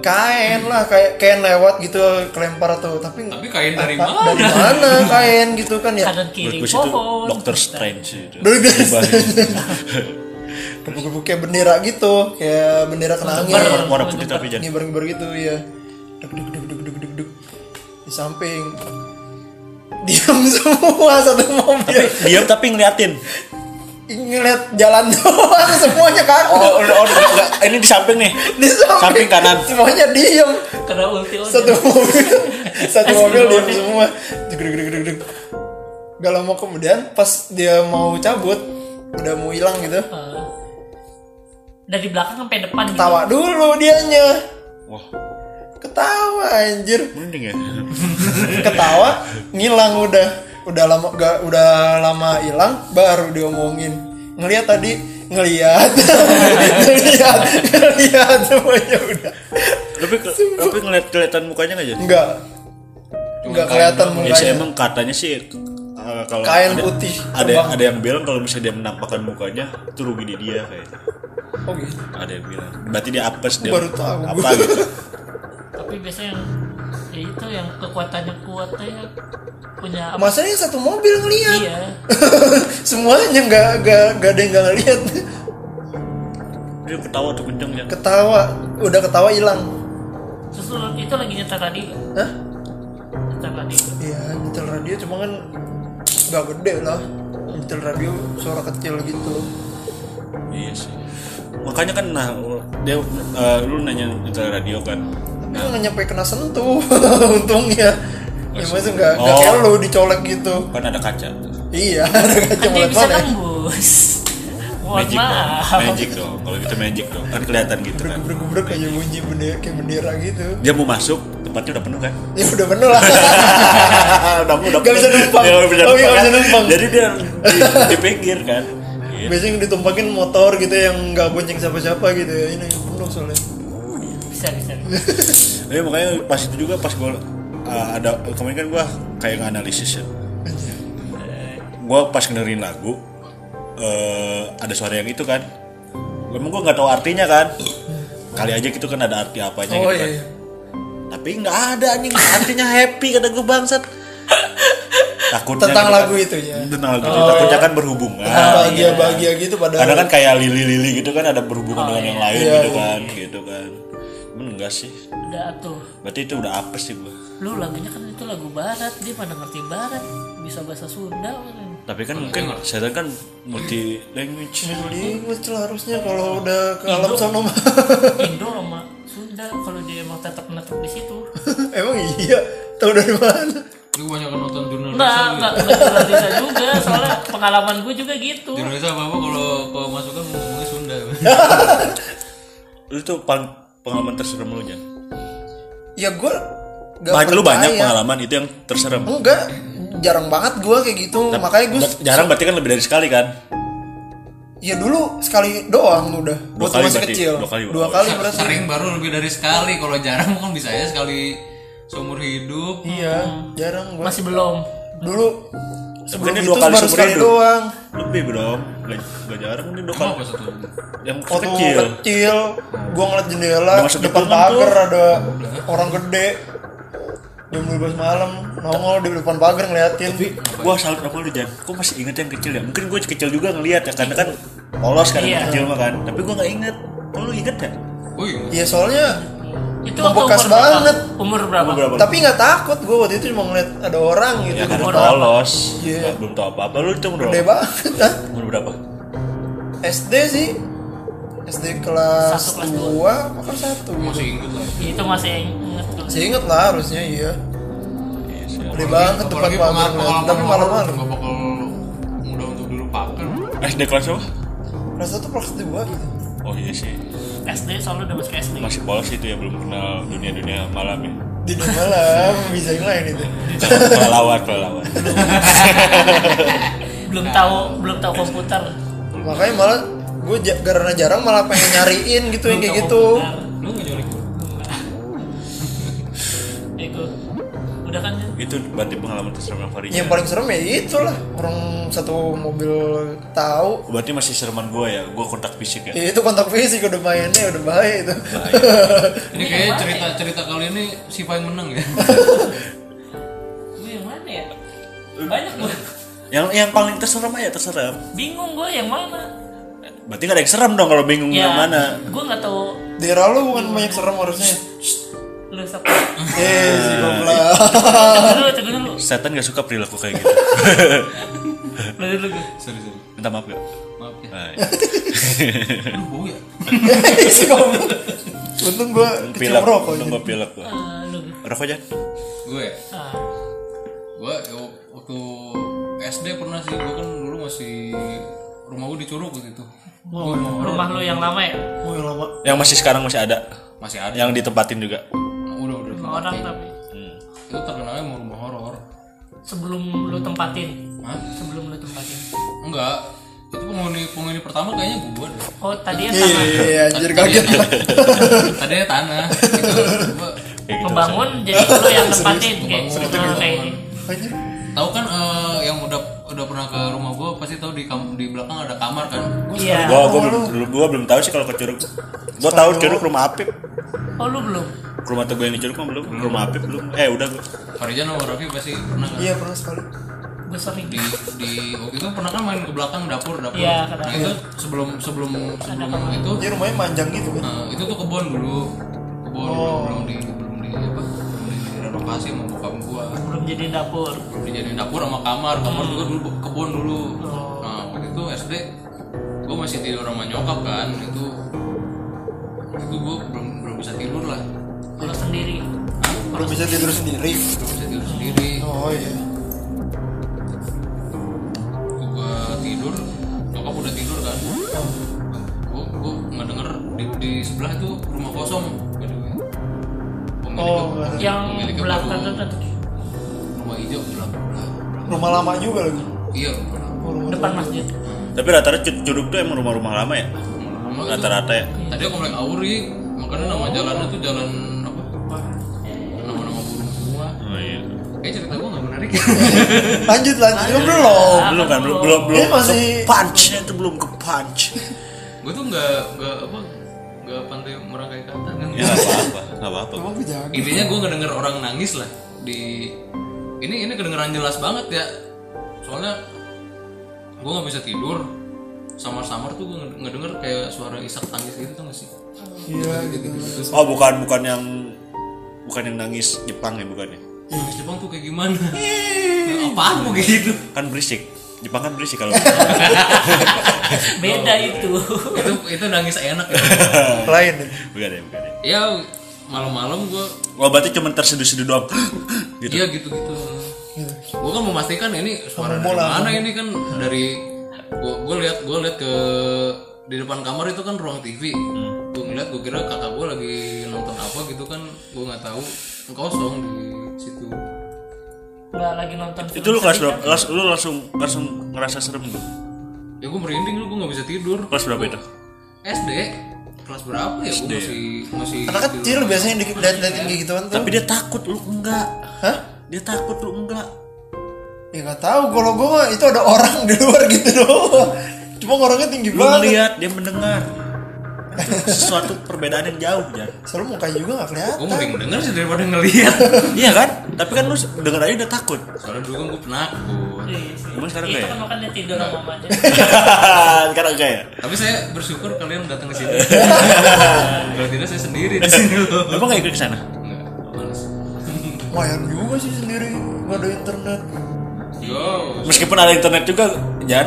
[SPEAKER 2] Kain lah kayak kain lewat gitu kelempar tuh. Tapi
[SPEAKER 4] Tapi kain dari
[SPEAKER 2] apa-
[SPEAKER 4] mana?
[SPEAKER 2] dari mana kain gitu kan ya?
[SPEAKER 3] Kanan kiri
[SPEAKER 1] situ
[SPEAKER 3] pohon.
[SPEAKER 1] Doctor Strange Dibahin.
[SPEAKER 2] gebuk-gebuk kayak bendera gitu kayak bendera kenangnya
[SPEAKER 1] warna, warna putih tapi jangan
[SPEAKER 2] ngibar-ngibar gitu ya duk duk duk duk duk duk duk. Di samping. Diam semua satu mobil.
[SPEAKER 1] Diam tapi ngeliatin
[SPEAKER 2] ngeliat jalan doang semuanya kaku
[SPEAKER 1] oh, oh, oh enggak. ini di samping nih.
[SPEAKER 2] Di samping,
[SPEAKER 1] samping kanan.
[SPEAKER 2] semuanya diem.
[SPEAKER 3] Karena ulti
[SPEAKER 2] satu mobil. Satu mobil diem semua. Duk duk duk gak lama kemudian pas dia mau cabut udah mau hilang gitu.
[SPEAKER 3] Eh, dari belakang sampai depan gitu.
[SPEAKER 2] tawa dulu dianya.
[SPEAKER 1] Wah.
[SPEAKER 2] Ketawa anjir.
[SPEAKER 1] Mending ya.
[SPEAKER 2] Ketawa ngilang udah udah lama gak udah lama hilang baru diomongin. Ngelihat tadi ngelihat ngelihat ngelihat semuanya udah.
[SPEAKER 1] Tapi tapi ngeliat kelihatan mukanya nggak jadi
[SPEAKER 2] enggak enggak kelihatan
[SPEAKER 1] ya sih
[SPEAKER 2] mukanya
[SPEAKER 1] emang katanya sih eh, kalau
[SPEAKER 2] Kain
[SPEAKER 1] ada-
[SPEAKER 2] putih,
[SPEAKER 1] ada
[SPEAKER 2] terbang.
[SPEAKER 1] ada yang bilang kalau misalnya dia menampakkan mukanya itu rugi di dia kayaknya
[SPEAKER 2] oh gitu.
[SPEAKER 1] Ada yang bilang. Berarti dia apes dia
[SPEAKER 2] Baru tahu.
[SPEAKER 1] apa gitu.
[SPEAKER 3] Tapi biasanya yang ya itu yang kekuatannya kuat ya punya apa?
[SPEAKER 2] masanya satu mobil ngelihat
[SPEAKER 3] Iya.
[SPEAKER 2] semuanya nggak nggak nggak ada yang nggak ngelihat
[SPEAKER 1] dia ketawa tuh kenceng ya
[SPEAKER 2] ketawa udah ketawa hilang
[SPEAKER 3] Terus itu lagi nyetar radio.
[SPEAKER 2] Hah?
[SPEAKER 3] Nyetar radio.
[SPEAKER 2] Iya, nyetel radio cuma kan nggak gede lah. Nyetel radio suara kecil gitu.
[SPEAKER 1] iya sih makanya kan nah dia eh, lu nanya nyetel radio kan
[SPEAKER 2] Tapi nggak nyampe kena sentuh, untungnya. Ya maksudnya nggak nggak
[SPEAKER 1] Oh.
[SPEAKER 2] kayak lu dicolek gitu.
[SPEAKER 1] kan ada kaca
[SPEAKER 2] Iya, ada kaca
[SPEAKER 3] Kan dia bisa. Mohon
[SPEAKER 1] magic dong magic dong kalau gitu magic dong kan kelihatan gitu kan
[SPEAKER 2] Gebrek-gebrek aja bunyi bendera kayak bendera gitu.
[SPEAKER 1] dia mau masuk tempatnya udah penuh kan
[SPEAKER 2] Ya udah bener lah.
[SPEAKER 1] udah udah
[SPEAKER 2] Nggak bisa numpang.
[SPEAKER 1] Nggak bisa
[SPEAKER 2] Oh,
[SPEAKER 1] numpang,
[SPEAKER 2] nggak bisa
[SPEAKER 1] kan?
[SPEAKER 2] numpang.
[SPEAKER 1] jadi dia di, di pinggir kan.
[SPEAKER 2] Biasanya ditumpakin motor gitu yang nggak bonceng siapa-siapa gitu ya. Ini penuh soalnya.
[SPEAKER 3] Bisa bisa.
[SPEAKER 1] Jadi makanya pas itu juga pas gue ada kemarin kan gue kayak nganalisis ya. Gue pas dengerin lagu eh, ada suara yang itu kan. Emang gue nggak tahu artinya kan. Kali aja gitu kan ada arti apanya
[SPEAKER 2] Oh
[SPEAKER 1] gitu
[SPEAKER 2] iya.
[SPEAKER 1] kan.
[SPEAKER 2] iya.
[SPEAKER 1] Tapi nggak ada anjing artinya happy kata gue bangsat. Takutnya
[SPEAKER 2] Tentang
[SPEAKER 1] gitu
[SPEAKER 2] lagu
[SPEAKER 1] kan.
[SPEAKER 2] itu ya.
[SPEAKER 1] Tentang lagu itu takutnya kan berhubungan.
[SPEAKER 2] Bahagia-bahagia gitu pada
[SPEAKER 1] Karena kan kayak lili-lili gitu kan ada berhubungan dengan yang lain
[SPEAKER 2] Iya,
[SPEAKER 1] gitu
[SPEAKER 2] iya.
[SPEAKER 1] kan, gitu kan. Enggak sih.
[SPEAKER 3] Udah tuh.
[SPEAKER 1] Berarti itu udah apes sih gue.
[SPEAKER 3] Lu lagunya kan itu lagu barat, dia mana ngerti barat, bisa bahasa Sunda kan.
[SPEAKER 1] Tapi kan mungkin saya kan multi language.
[SPEAKER 2] Language lah harusnya kalau udah ke alam mah.
[SPEAKER 3] Indo sama Sunda kalau dia emang tetap menetap di situ.
[SPEAKER 2] Emang iya, tahu dari mana?
[SPEAKER 4] Lu banyak nonton jurnal
[SPEAKER 3] enggak,
[SPEAKER 4] ya?
[SPEAKER 3] enggak bisa juga soalnya pengalaman gue juga gitu.
[SPEAKER 4] Di Indonesia apa apa kalau kalau masukan ngomongnya Sunda.
[SPEAKER 1] Itu pang- pengalaman terserem lu Jan.
[SPEAKER 2] Ya gue gak
[SPEAKER 1] Banyak lu banyak pengalaman itu yang terserem.
[SPEAKER 2] Enggak, jarang banget gue kayak gitu. Makanya gue
[SPEAKER 1] Jarang berarti kan lebih dari sekali kan?
[SPEAKER 2] ya dulu sekali doang udah.
[SPEAKER 1] Dua
[SPEAKER 2] Waktu
[SPEAKER 1] kali
[SPEAKER 2] masih
[SPEAKER 1] berarti,
[SPEAKER 2] kecil.
[SPEAKER 1] dua kali,
[SPEAKER 2] Dua kali berarti.
[SPEAKER 4] Sering baru lebih dari sekali. Kalau jarang kan bisa ya sekali seumur hidup.
[SPEAKER 2] Iya, jarang gue.
[SPEAKER 3] Masih belum
[SPEAKER 2] dulu itu
[SPEAKER 1] dua kali hidup.
[SPEAKER 2] doang
[SPEAKER 1] Lebih dong. Gak, gak jarang ini dua kali.
[SPEAKER 4] apa satu?
[SPEAKER 1] Yang
[SPEAKER 2] waktu
[SPEAKER 1] kecil.
[SPEAKER 2] kecil gua ngeliat jendela
[SPEAKER 1] masuk
[SPEAKER 2] depan
[SPEAKER 1] hitungan
[SPEAKER 2] pagar ada orang gede jam 12 malam nongol di depan pagar ngeliatin
[SPEAKER 1] Gua salut sama lu Jan. Gua masih inget yang kecil ya. Mungkin gua kecil juga ngeliat ya karena kan polos kan
[SPEAKER 3] Iya.
[SPEAKER 1] kecil mah kan. Tapi gua nggak inget. Kalau lu inget ya?
[SPEAKER 4] Oh iya.
[SPEAKER 2] ya soalnya
[SPEAKER 3] Itu
[SPEAKER 2] Membekas
[SPEAKER 3] umur berapa?
[SPEAKER 2] banget.
[SPEAKER 3] Umur berapa?
[SPEAKER 1] Umur berapa?
[SPEAKER 2] tapi nggak takut gua waktu itu cuma ngeliat ada orang gitu
[SPEAKER 1] Ya karena
[SPEAKER 3] Umur
[SPEAKER 1] polos.
[SPEAKER 2] Iya.
[SPEAKER 1] Nggak- Belum tahu apa-apa. Lu itu umur
[SPEAKER 2] gede
[SPEAKER 1] berapa?
[SPEAKER 2] banget ah.
[SPEAKER 1] Umur berapa?
[SPEAKER 2] SD sih SD kelas
[SPEAKER 3] Satu, kelas
[SPEAKER 2] 2 apa kelas 1
[SPEAKER 4] Masih inget lah.
[SPEAKER 3] Itu masih inget tuh.
[SPEAKER 2] Masih inget lah harusnya iya
[SPEAKER 1] Iya sih.
[SPEAKER 2] Gede banget
[SPEAKER 4] pengalaman
[SPEAKER 2] ngeliat. Tapi malam-malam
[SPEAKER 4] Gak bakal mudah untuk dilupakan.
[SPEAKER 1] SD kelas apa?
[SPEAKER 2] Kelas 1 kelas 2 gitu
[SPEAKER 1] Oh iya sih.
[SPEAKER 3] SD soalnya udah masuk SD.
[SPEAKER 1] Masih polos itu ya belum kenal dunia-dunia malam ya.
[SPEAKER 2] Di malam bisa yang lain itu
[SPEAKER 1] Kelelawar, kelelawar.
[SPEAKER 3] Belum tahu belum tahu komputer.
[SPEAKER 2] Makanya malah gue karena jarang malah pengen nyariin gitu yang kayak gitu
[SPEAKER 3] komputer.
[SPEAKER 4] Lu gak nyulik
[SPEAKER 3] Udah kan
[SPEAKER 1] itu berarti pengalaman terserem yang Farid.
[SPEAKER 2] Yang paling serem ya itulah Orang satu mobil tahu
[SPEAKER 1] Berarti masih sereman gue ya. Gue kontak fisik ya.
[SPEAKER 2] Ya itu kontak fisik udah mainnya udah bahaya itu
[SPEAKER 4] Ini kayaknya cerita-cerita kali ini Siva yang menang ya.
[SPEAKER 3] Gue yang mana ya? Banyak gue.
[SPEAKER 1] Yang yang paling terserem aja terserem.
[SPEAKER 3] Bingung gue yang mana.
[SPEAKER 1] Berarti gak ada yang serem dong kalau bingung yang mana.
[SPEAKER 3] Gue nggak tahu
[SPEAKER 2] Daerah lu bukan banyak serem harusnya
[SPEAKER 3] lu siapa.
[SPEAKER 2] Eh si goblok
[SPEAKER 3] Tunggu dulu, tunggu dulu.
[SPEAKER 1] Setan gak suka perilaku kayak gitu.
[SPEAKER 3] Lu dulu gue.
[SPEAKER 4] Sorry, sorry.
[SPEAKER 1] Minta maaf ya.
[SPEAKER 4] Maaf ya.
[SPEAKER 1] Nah,
[SPEAKER 4] Lu bau ya?
[SPEAKER 2] Si goblok Untung gue kecium rokok
[SPEAKER 1] untung gue pilek gue.
[SPEAKER 3] Ah.
[SPEAKER 1] Rokok aja.
[SPEAKER 4] Gue ya?
[SPEAKER 3] Ah,
[SPEAKER 4] Gue ya, waktu SD pernah sih. Gue kan dulu masih rumah gue di Curug gitu.
[SPEAKER 3] oh, rumah lu yang lama ya?
[SPEAKER 2] Oh yang lama
[SPEAKER 1] Yang masih sekarang masih ada.
[SPEAKER 4] Masih ada.
[SPEAKER 1] Yang ditempatin juga.
[SPEAKER 3] Orang tapi
[SPEAKER 4] Itu terkenalnya mau rumah horor.
[SPEAKER 3] sebelum lu tempatin.
[SPEAKER 4] Hah?
[SPEAKER 3] Sebelum lu tempatin.
[SPEAKER 4] Enggak. Itu penghuni penghuni pertama kayaknya gue deh.
[SPEAKER 3] Oh, tadi yang
[SPEAKER 2] Iya
[SPEAKER 3] tanah
[SPEAKER 2] iya iya anjir kaget
[SPEAKER 4] Tadinya tanah. Gua
[SPEAKER 1] gitu.
[SPEAKER 3] ngebangun jadi lu yang tempatin kayak ah, ini.
[SPEAKER 4] Tahu kan eh, yang udah udah pernah ke rumah gue pasti tahu di kam- di belakang ada kamar kan.
[SPEAKER 3] Iya.
[SPEAKER 1] Gua gua belum gua belum tahu sih kalau ke Curug. Gua tahu Curug rumah Apip.
[SPEAKER 3] Oh, lu belum.
[SPEAKER 1] Ke Rumah tegue yang di Curug mah belum. Ke Rumah Apip belum. Eh udah gua.
[SPEAKER 4] Farijan sama Raffi pasti pernah kan.
[SPEAKER 2] Iya pernah sekali
[SPEAKER 3] Gue sering.
[SPEAKER 4] Di di waktu itu pernah kan main ke belakang dapur dapur.
[SPEAKER 3] Iya, ke
[SPEAKER 4] nah itu sebelum sebelum sebelum itu
[SPEAKER 2] Dia rumahnya panjang gitu kan
[SPEAKER 4] eh, itu tuh kebun dulu kebun
[SPEAKER 2] Oh.
[SPEAKER 4] belum di belum di apa belum di renovasi sama bokap gua.
[SPEAKER 3] Belum jadi dapur.
[SPEAKER 4] belum dijadiin dapur sama kamar. Kamar juga dulu kebun dulu.
[SPEAKER 3] Oh.
[SPEAKER 4] nah waktu itu SD gue masih tidur sama nyokap kan. Itu itu gue belum belum bisa tidur lah.
[SPEAKER 3] Kalau sendiri.
[SPEAKER 4] Hah?
[SPEAKER 2] Belum bisa tidur sendiri?
[SPEAKER 4] Belum bisa tidur sendiri.
[SPEAKER 2] Oh iya.
[SPEAKER 4] Gue tidur nyokap udah tidur kan. Gue gue nggak denger di, di sebelah itu rumah kosong
[SPEAKER 2] Oh, ada.
[SPEAKER 3] Yang belakang tuh tuh.
[SPEAKER 4] rumah hijau belakang.
[SPEAKER 2] Rumah lama juga lagi
[SPEAKER 4] iya rumah.
[SPEAKER 2] Oh, rumah
[SPEAKER 3] depan masjid.
[SPEAKER 1] Tapi rata-rata Cu- Curug tuh emang rumah-rumah lama ya.
[SPEAKER 4] Itu
[SPEAKER 1] Rata-rata ya.
[SPEAKER 4] tadi komplek Auri makanya nama jalannya tuh jalan apa nama-nama burung semua
[SPEAKER 1] Oh iya.
[SPEAKER 4] kayak cerita gue nggak menarik
[SPEAKER 2] Lanjut lanjut Kan belum
[SPEAKER 1] Belum kan belum belum belum
[SPEAKER 2] masih-
[SPEAKER 1] ke punch-nya tuh belum ke punch.
[SPEAKER 4] gue tuh nggak nggak apa nggak pandai merangkai kata kan.
[SPEAKER 1] Ya nggak apa-apa, nggak apa-apa.
[SPEAKER 4] Intinya gue ngedenger orang nangis lah. Di ini ini kedengeran jelas banget ya. Soalnya gue nggak bisa tidur. Samar-samar tuh gue ngedenger kayak suara isak tangis gitu tuh gak sih?
[SPEAKER 2] Iya gitu.
[SPEAKER 1] Oh bukan bukan yang bukan yang nangis Jepang ya bukan ya.
[SPEAKER 4] nangis Jepang tuh kayak gimana? Apaan gue gitu?
[SPEAKER 1] Kan berisik. Jepang kan berisik kalau.
[SPEAKER 3] Beda itu.
[SPEAKER 4] itu itu nangis enak ya
[SPEAKER 2] Lain
[SPEAKER 1] bukan ya, bukan ya.
[SPEAKER 4] ya malam-malam gue
[SPEAKER 1] Oh berarti cuma terseduh-seduh doang. gitu.
[SPEAKER 4] iya gitu-gitu gue kan memastikan ini suara dari mana ini kan dari gue gue lihat gue lihat ke di depan kamar itu kan ruang TV gue ngeliat gue kira kakak gue lagi nonton apa gitu kan gue nggak tahu kosong di situ
[SPEAKER 3] Nggak lagi nonton film
[SPEAKER 1] Itu lu kelas berapa?
[SPEAKER 3] kan?
[SPEAKER 1] Kelas lu langsung langsung ngerasa serem lu.
[SPEAKER 4] ya gue merinding lu gue nggak bisa tidur
[SPEAKER 1] Kelas berapa itu?
[SPEAKER 4] SD kelas berapa ya gue masih masih
[SPEAKER 2] Anak kecil biasanya dilihat-liatin kayak gituan tuh
[SPEAKER 1] Tapi dia takut lu enggak.
[SPEAKER 2] Hah?
[SPEAKER 1] Dia takut lu enggak.
[SPEAKER 2] Ya nggak tahu kalau gue itu ada orang di luar gitu doang. Cuma orangnya tinggi
[SPEAKER 1] Lu
[SPEAKER 2] banget.
[SPEAKER 1] ngeliat dia mendengar. Itu sesuatu perbedaan yang jauh Jan.
[SPEAKER 2] Soalnya mukanya juga nggak kelihatan.
[SPEAKER 4] gue mending denger sih daripada ngeliat
[SPEAKER 1] Iya kan? Tapi kan lu denger aja udah takut.
[SPEAKER 4] soalnya dulu kan gue penakut
[SPEAKER 3] Iya sih.
[SPEAKER 1] Emang sekarang
[SPEAKER 3] Itu
[SPEAKER 1] nggak ya?
[SPEAKER 3] kan makanya tidur sama mamanya.
[SPEAKER 1] Sekarang enggak ya?
[SPEAKER 4] tapi saya bersyukur kalian datang ke sini kalau tidak saya sendiri di sini loh
[SPEAKER 1] Emang gak ikut ke sana?
[SPEAKER 4] enggak males
[SPEAKER 2] juga sih sendiri nggak ada internet.
[SPEAKER 4] yo
[SPEAKER 1] Meskipun ada internet juga, Jan.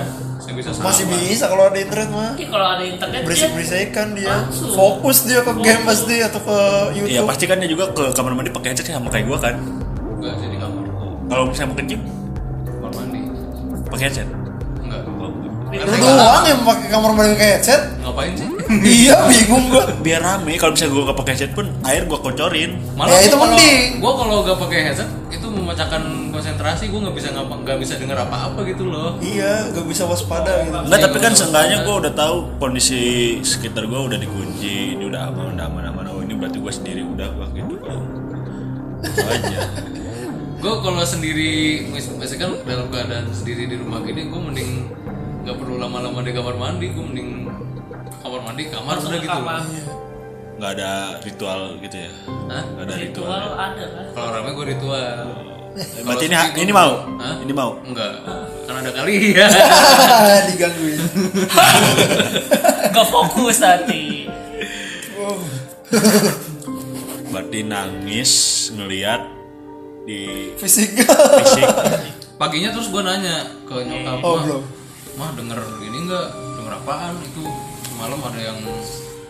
[SPEAKER 4] Saya bisa sama
[SPEAKER 2] Masih bisa kalau ada internet mah.
[SPEAKER 3] Mungkin kalau ada internet dia
[SPEAKER 2] Berisik-berisikkan dia.
[SPEAKER 3] Langsung.
[SPEAKER 2] Fokus dia ke game pasti atau ke YouTube.
[SPEAKER 1] Iya pasti kan dia juga ke kamar mandi pakai headset sama kayak gua kan.
[SPEAKER 4] enggak sih di kamar
[SPEAKER 1] Kalau misalnya mau kencing
[SPEAKER 4] kamar mandi
[SPEAKER 1] pakai headset.
[SPEAKER 4] Enggak
[SPEAKER 2] Lu doang yang pakai kamar mandi pakai headset.
[SPEAKER 4] ngapain sih
[SPEAKER 2] iya, bingung gua.
[SPEAKER 1] Biar rame. Kalau misalnya gua gak pakai headset pun air gua kocorin.
[SPEAKER 2] Ya, itu
[SPEAKER 4] kalau-
[SPEAKER 2] mending.
[SPEAKER 4] gua kalau gak pakai headset itu memecahkan konsentrasi gua nggak bisa ngapa nggak bisa dengar apa-apa gitu loh
[SPEAKER 2] Iya, gak bisa waspada gitu.
[SPEAKER 1] Enggak, tapi kan seenggaknya gua udah tahu kondisi sekitar gua udah dikunci, ini udah aman, udah aman, aman. Oh ini berarti gua sendiri udah gua gitu. Itu aja.
[SPEAKER 4] gue kalau sendiri mis- misalkan kan dalam keadaan sendiri di rumah gini gue mending nggak perlu lama-lama di kamar mandi gue mending kamar mandi kamar udah gitu
[SPEAKER 3] kamar.
[SPEAKER 1] Nggak ada ritual gitu ya.
[SPEAKER 4] Hah?
[SPEAKER 1] Nggak ada ritual.
[SPEAKER 3] Ritual ada kan.
[SPEAKER 4] kalau rame gue ritual
[SPEAKER 1] Berarti ini ini mau.
[SPEAKER 4] Hah?
[SPEAKER 1] Ini mau.
[SPEAKER 4] enggak kan ada kali ya
[SPEAKER 2] Digangguin.
[SPEAKER 3] Gak fokus nanti.
[SPEAKER 1] Berarti nangis ngelihat di
[SPEAKER 2] Fisik.
[SPEAKER 1] fisik.
[SPEAKER 4] paginya terus gue nanya ke nyokap
[SPEAKER 2] Oh, belum.
[SPEAKER 4] Mah denger ini enggak denger apaan? Itu semalam ada yang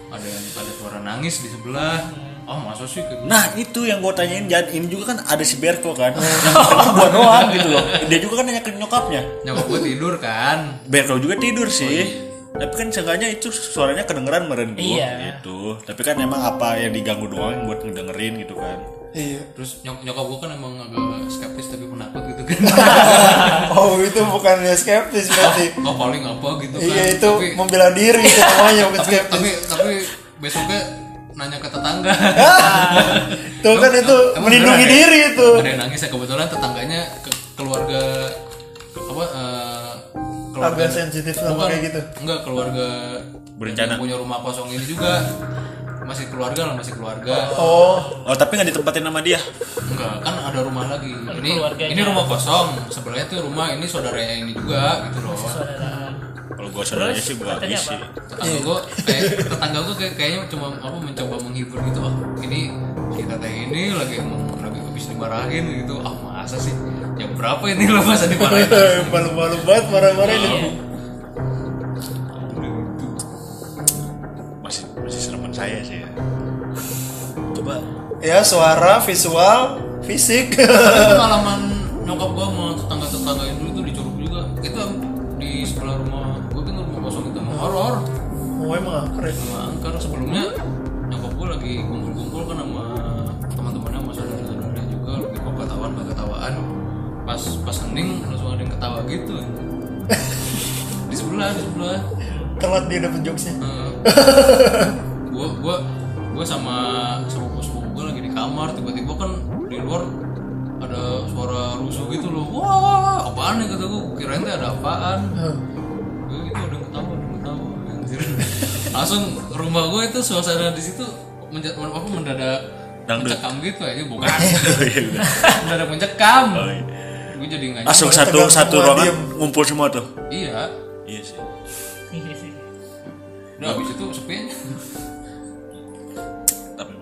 [SPEAKER 4] ada yang ada suara nangis di sebelah. Oh masa sih? Kayak gitu?
[SPEAKER 1] Nah itu yang gue tanyain. Jan ini juga kan ada si Berko kan? Yang gua doang gitu loh. Dia juga kan nanya ke nyokapnya.
[SPEAKER 4] Nyokap gue tidur kan?
[SPEAKER 1] Berko juga tidur sih. tapi kan seenggaknya itu suaranya kedengeran meren gua
[SPEAKER 3] Iya.
[SPEAKER 1] gitu. Tapi kan emang apa yang diganggu doang yang buat ngedengerin gitu kan.
[SPEAKER 2] Iya.
[SPEAKER 4] terus nyok nyokap gue kan emang agak skeptis tapi penakut gitu kan
[SPEAKER 2] Oh, itu bukan ya skeptis berarti.
[SPEAKER 4] oh paling apa gitu kan
[SPEAKER 2] Iya, itu
[SPEAKER 4] tapi,
[SPEAKER 2] membela diri itu namanya bukan
[SPEAKER 4] tapi,
[SPEAKER 2] skeptis.
[SPEAKER 4] tapi tapi besoknya nanya ke tetangga
[SPEAKER 2] Tuh kan itu
[SPEAKER 4] Emang
[SPEAKER 2] melindungi
[SPEAKER 4] beneran ya?
[SPEAKER 2] diri itu.
[SPEAKER 4] ada yang nangis ya kebetulan tetangganya ke- keluarga apa eh,
[SPEAKER 2] Agak sensitif sama
[SPEAKER 4] bukan,
[SPEAKER 2] kayak gitu.
[SPEAKER 4] enggak keluarga
[SPEAKER 1] Berencana.
[SPEAKER 4] punya rumah kosong ini juga masih keluarga lah masih keluarga.
[SPEAKER 2] Oh,
[SPEAKER 1] oh tapi nggak ditempatin sama dia?
[SPEAKER 4] Enggak kan ada rumah lagi. Ini
[SPEAKER 3] keluarganya.
[SPEAKER 4] ini rumah kosong. Sebelahnya tuh rumah ini saudaranya ini juga gitu loh.
[SPEAKER 3] Saudara.
[SPEAKER 1] kalau gue saudaranya sih
[SPEAKER 3] katanya
[SPEAKER 1] isi
[SPEAKER 3] apa?
[SPEAKER 4] tetangga gue kayak tetangga gue kayak kayaknya cuma apa mencoba menghibur gitu. Oh ini si teteh ini lagi emang lagi habis dimarahin gitu. Ah masa sih? Jam berapa ini lo masa dimarahin?
[SPEAKER 2] Malu-malu banget marah-marah
[SPEAKER 1] saya sih ya. coba.
[SPEAKER 2] Ya, suara, visual, fisik.
[SPEAKER 4] pengalaman nyokap gue sama tetangga-tetangga itu itu di Curug juga. Itu di sebelah rumah gue kan rumah kosong itu emang horor.
[SPEAKER 2] Oh, emang keren.
[SPEAKER 4] sama angker. Sebelumnya nyokap gue lagi kumpul-kumpul kan sama teman-temannya sama saudara-saudaranya juga. Lagi mau ketawaan mau ketawaan pas pas hening langsung ada yang ketawa gitu. Di sebelah di sebelah.
[SPEAKER 2] Telat dia dapet jokesnya.
[SPEAKER 4] gue gue gue sama sepupu sepupu gue lagi di kamar tiba-tiba kan di luar ada suara rusuh gitu loh wah apaan ya kata gue kirain teh ada apaan gue gitu yang ketawa yang ketawa anjir. langsung rumah gue itu suasana di situ menja- apa mendadak
[SPEAKER 1] Dangdut.
[SPEAKER 4] mencekam gitu aja bukan
[SPEAKER 1] Iya, udah.
[SPEAKER 4] mendadak mencekam
[SPEAKER 1] Oh, iya.
[SPEAKER 4] gue jadi nggak
[SPEAKER 1] langsung satu satu ruangan
[SPEAKER 2] diem.
[SPEAKER 1] ngumpul semua tuh
[SPEAKER 4] iya
[SPEAKER 1] iya sih
[SPEAKER 3] Iya sih.
[SPEAKER 4] udah habis itu sepi aja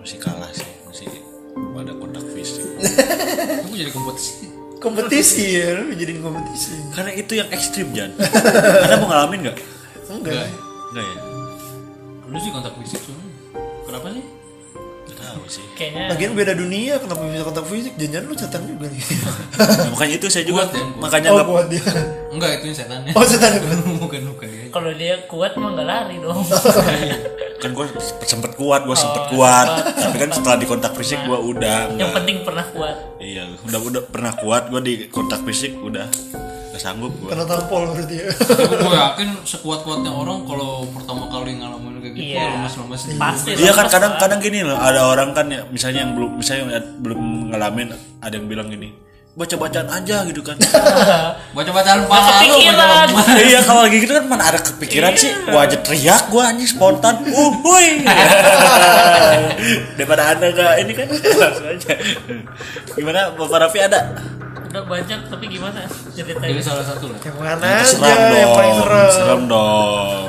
[SPEAKER 1] masih kalah sih masih belum ada kontak fisik.
[SPEAKER 4] Gue jadi kompetisi.
[SPEAKER 2] Kompetisi ya, lu jadiin kompetisi.
[SPEAKER 1] karena itu yang ekstrim Jan. Anda mau ngalamin nggak?
[SPEAKER 2] Enggak.
[SPEAKER 1] nggak ya?
[SPEAKER 4] Lu sih kontak fisik cuma kenapa sih
[SPEAKER 1] tahu sih
[SPEAKER 3] Kayaknya
[SPEAKER 2] Lagian beda dunia, kenapa bisa kontak fisik? Jangan lu setan juga nih.
[SPEAKER 1] Nah, makanya itu saya juga
[SPEAKER 4] Kuat ya, kuat.
[SPEAKER 1] makanya
[SPEAKER 2] oh,
[SPEAKER 1] nggak
[SPEAKER 2] buat dia.
[SPEAKER 4] enggak itu yang setannya
[SPEAKER 2] Oh, setan
[SPEAKER 4] bukan bukan dia
[SPEAKER 3] kalau dia kuat mah nggak lari dong.
[SPEAKER 1] kan gue sempet kuat gue sempet kuat tapi kan setelah di kontak fisik gue udah
[SPEAKER 3] Yang
[SPEAKER 1] nggak
[SPEAKER 3] penting pernah kuat.
[SPEAKER 1] iya udah udah pernah kuat gue di kontak fisik udah nggak sanggup gue
[SPEAKER 2] Kena tampol berarti ya.
[SPEAKER 4] gue yakin sekuat kuatnya orang kalau pertama kali ngalamin kayak gitu
[SPEAKER 3] Iya.
[SPEAKER 4] ya lemas lemas
[SPEAKER 3] Pasti.
[SPEAKER 1] Iya kan kadang kadang gini loh ada orang kan ya misalnya yang belum misalnya yang belum ngalamin ada yang bilang gini baca-bacaan aja gitu kan.
[SPEAKER 4] Baca-bacaan pala lu
[SPEAKER 3] kepikiran.
[SPEAKER 4] baca-
[SPEAKER 1] iya kalau lagi gitu kan mana ada kepikiran sih? Gua aja teriak gua anjing spontan. Uhuy daripada anda gak ini kan langsung aja. Gimana bapak Raffi ada
[SPEAKER 3] udah banyak tapi gimana
[SPEAKER 4] Jadi
[SPEAKER 3] ceritanya
[SPEAKER 4] salah satu lah.
[SPEAKER 2] yang mana
[SPEAKER 1] serem
[SPEAKER 2] aja yang paling
[SPEAKER 1] dong
[SPEAKER 2] serem?
[SPEAKER 1] serem dong.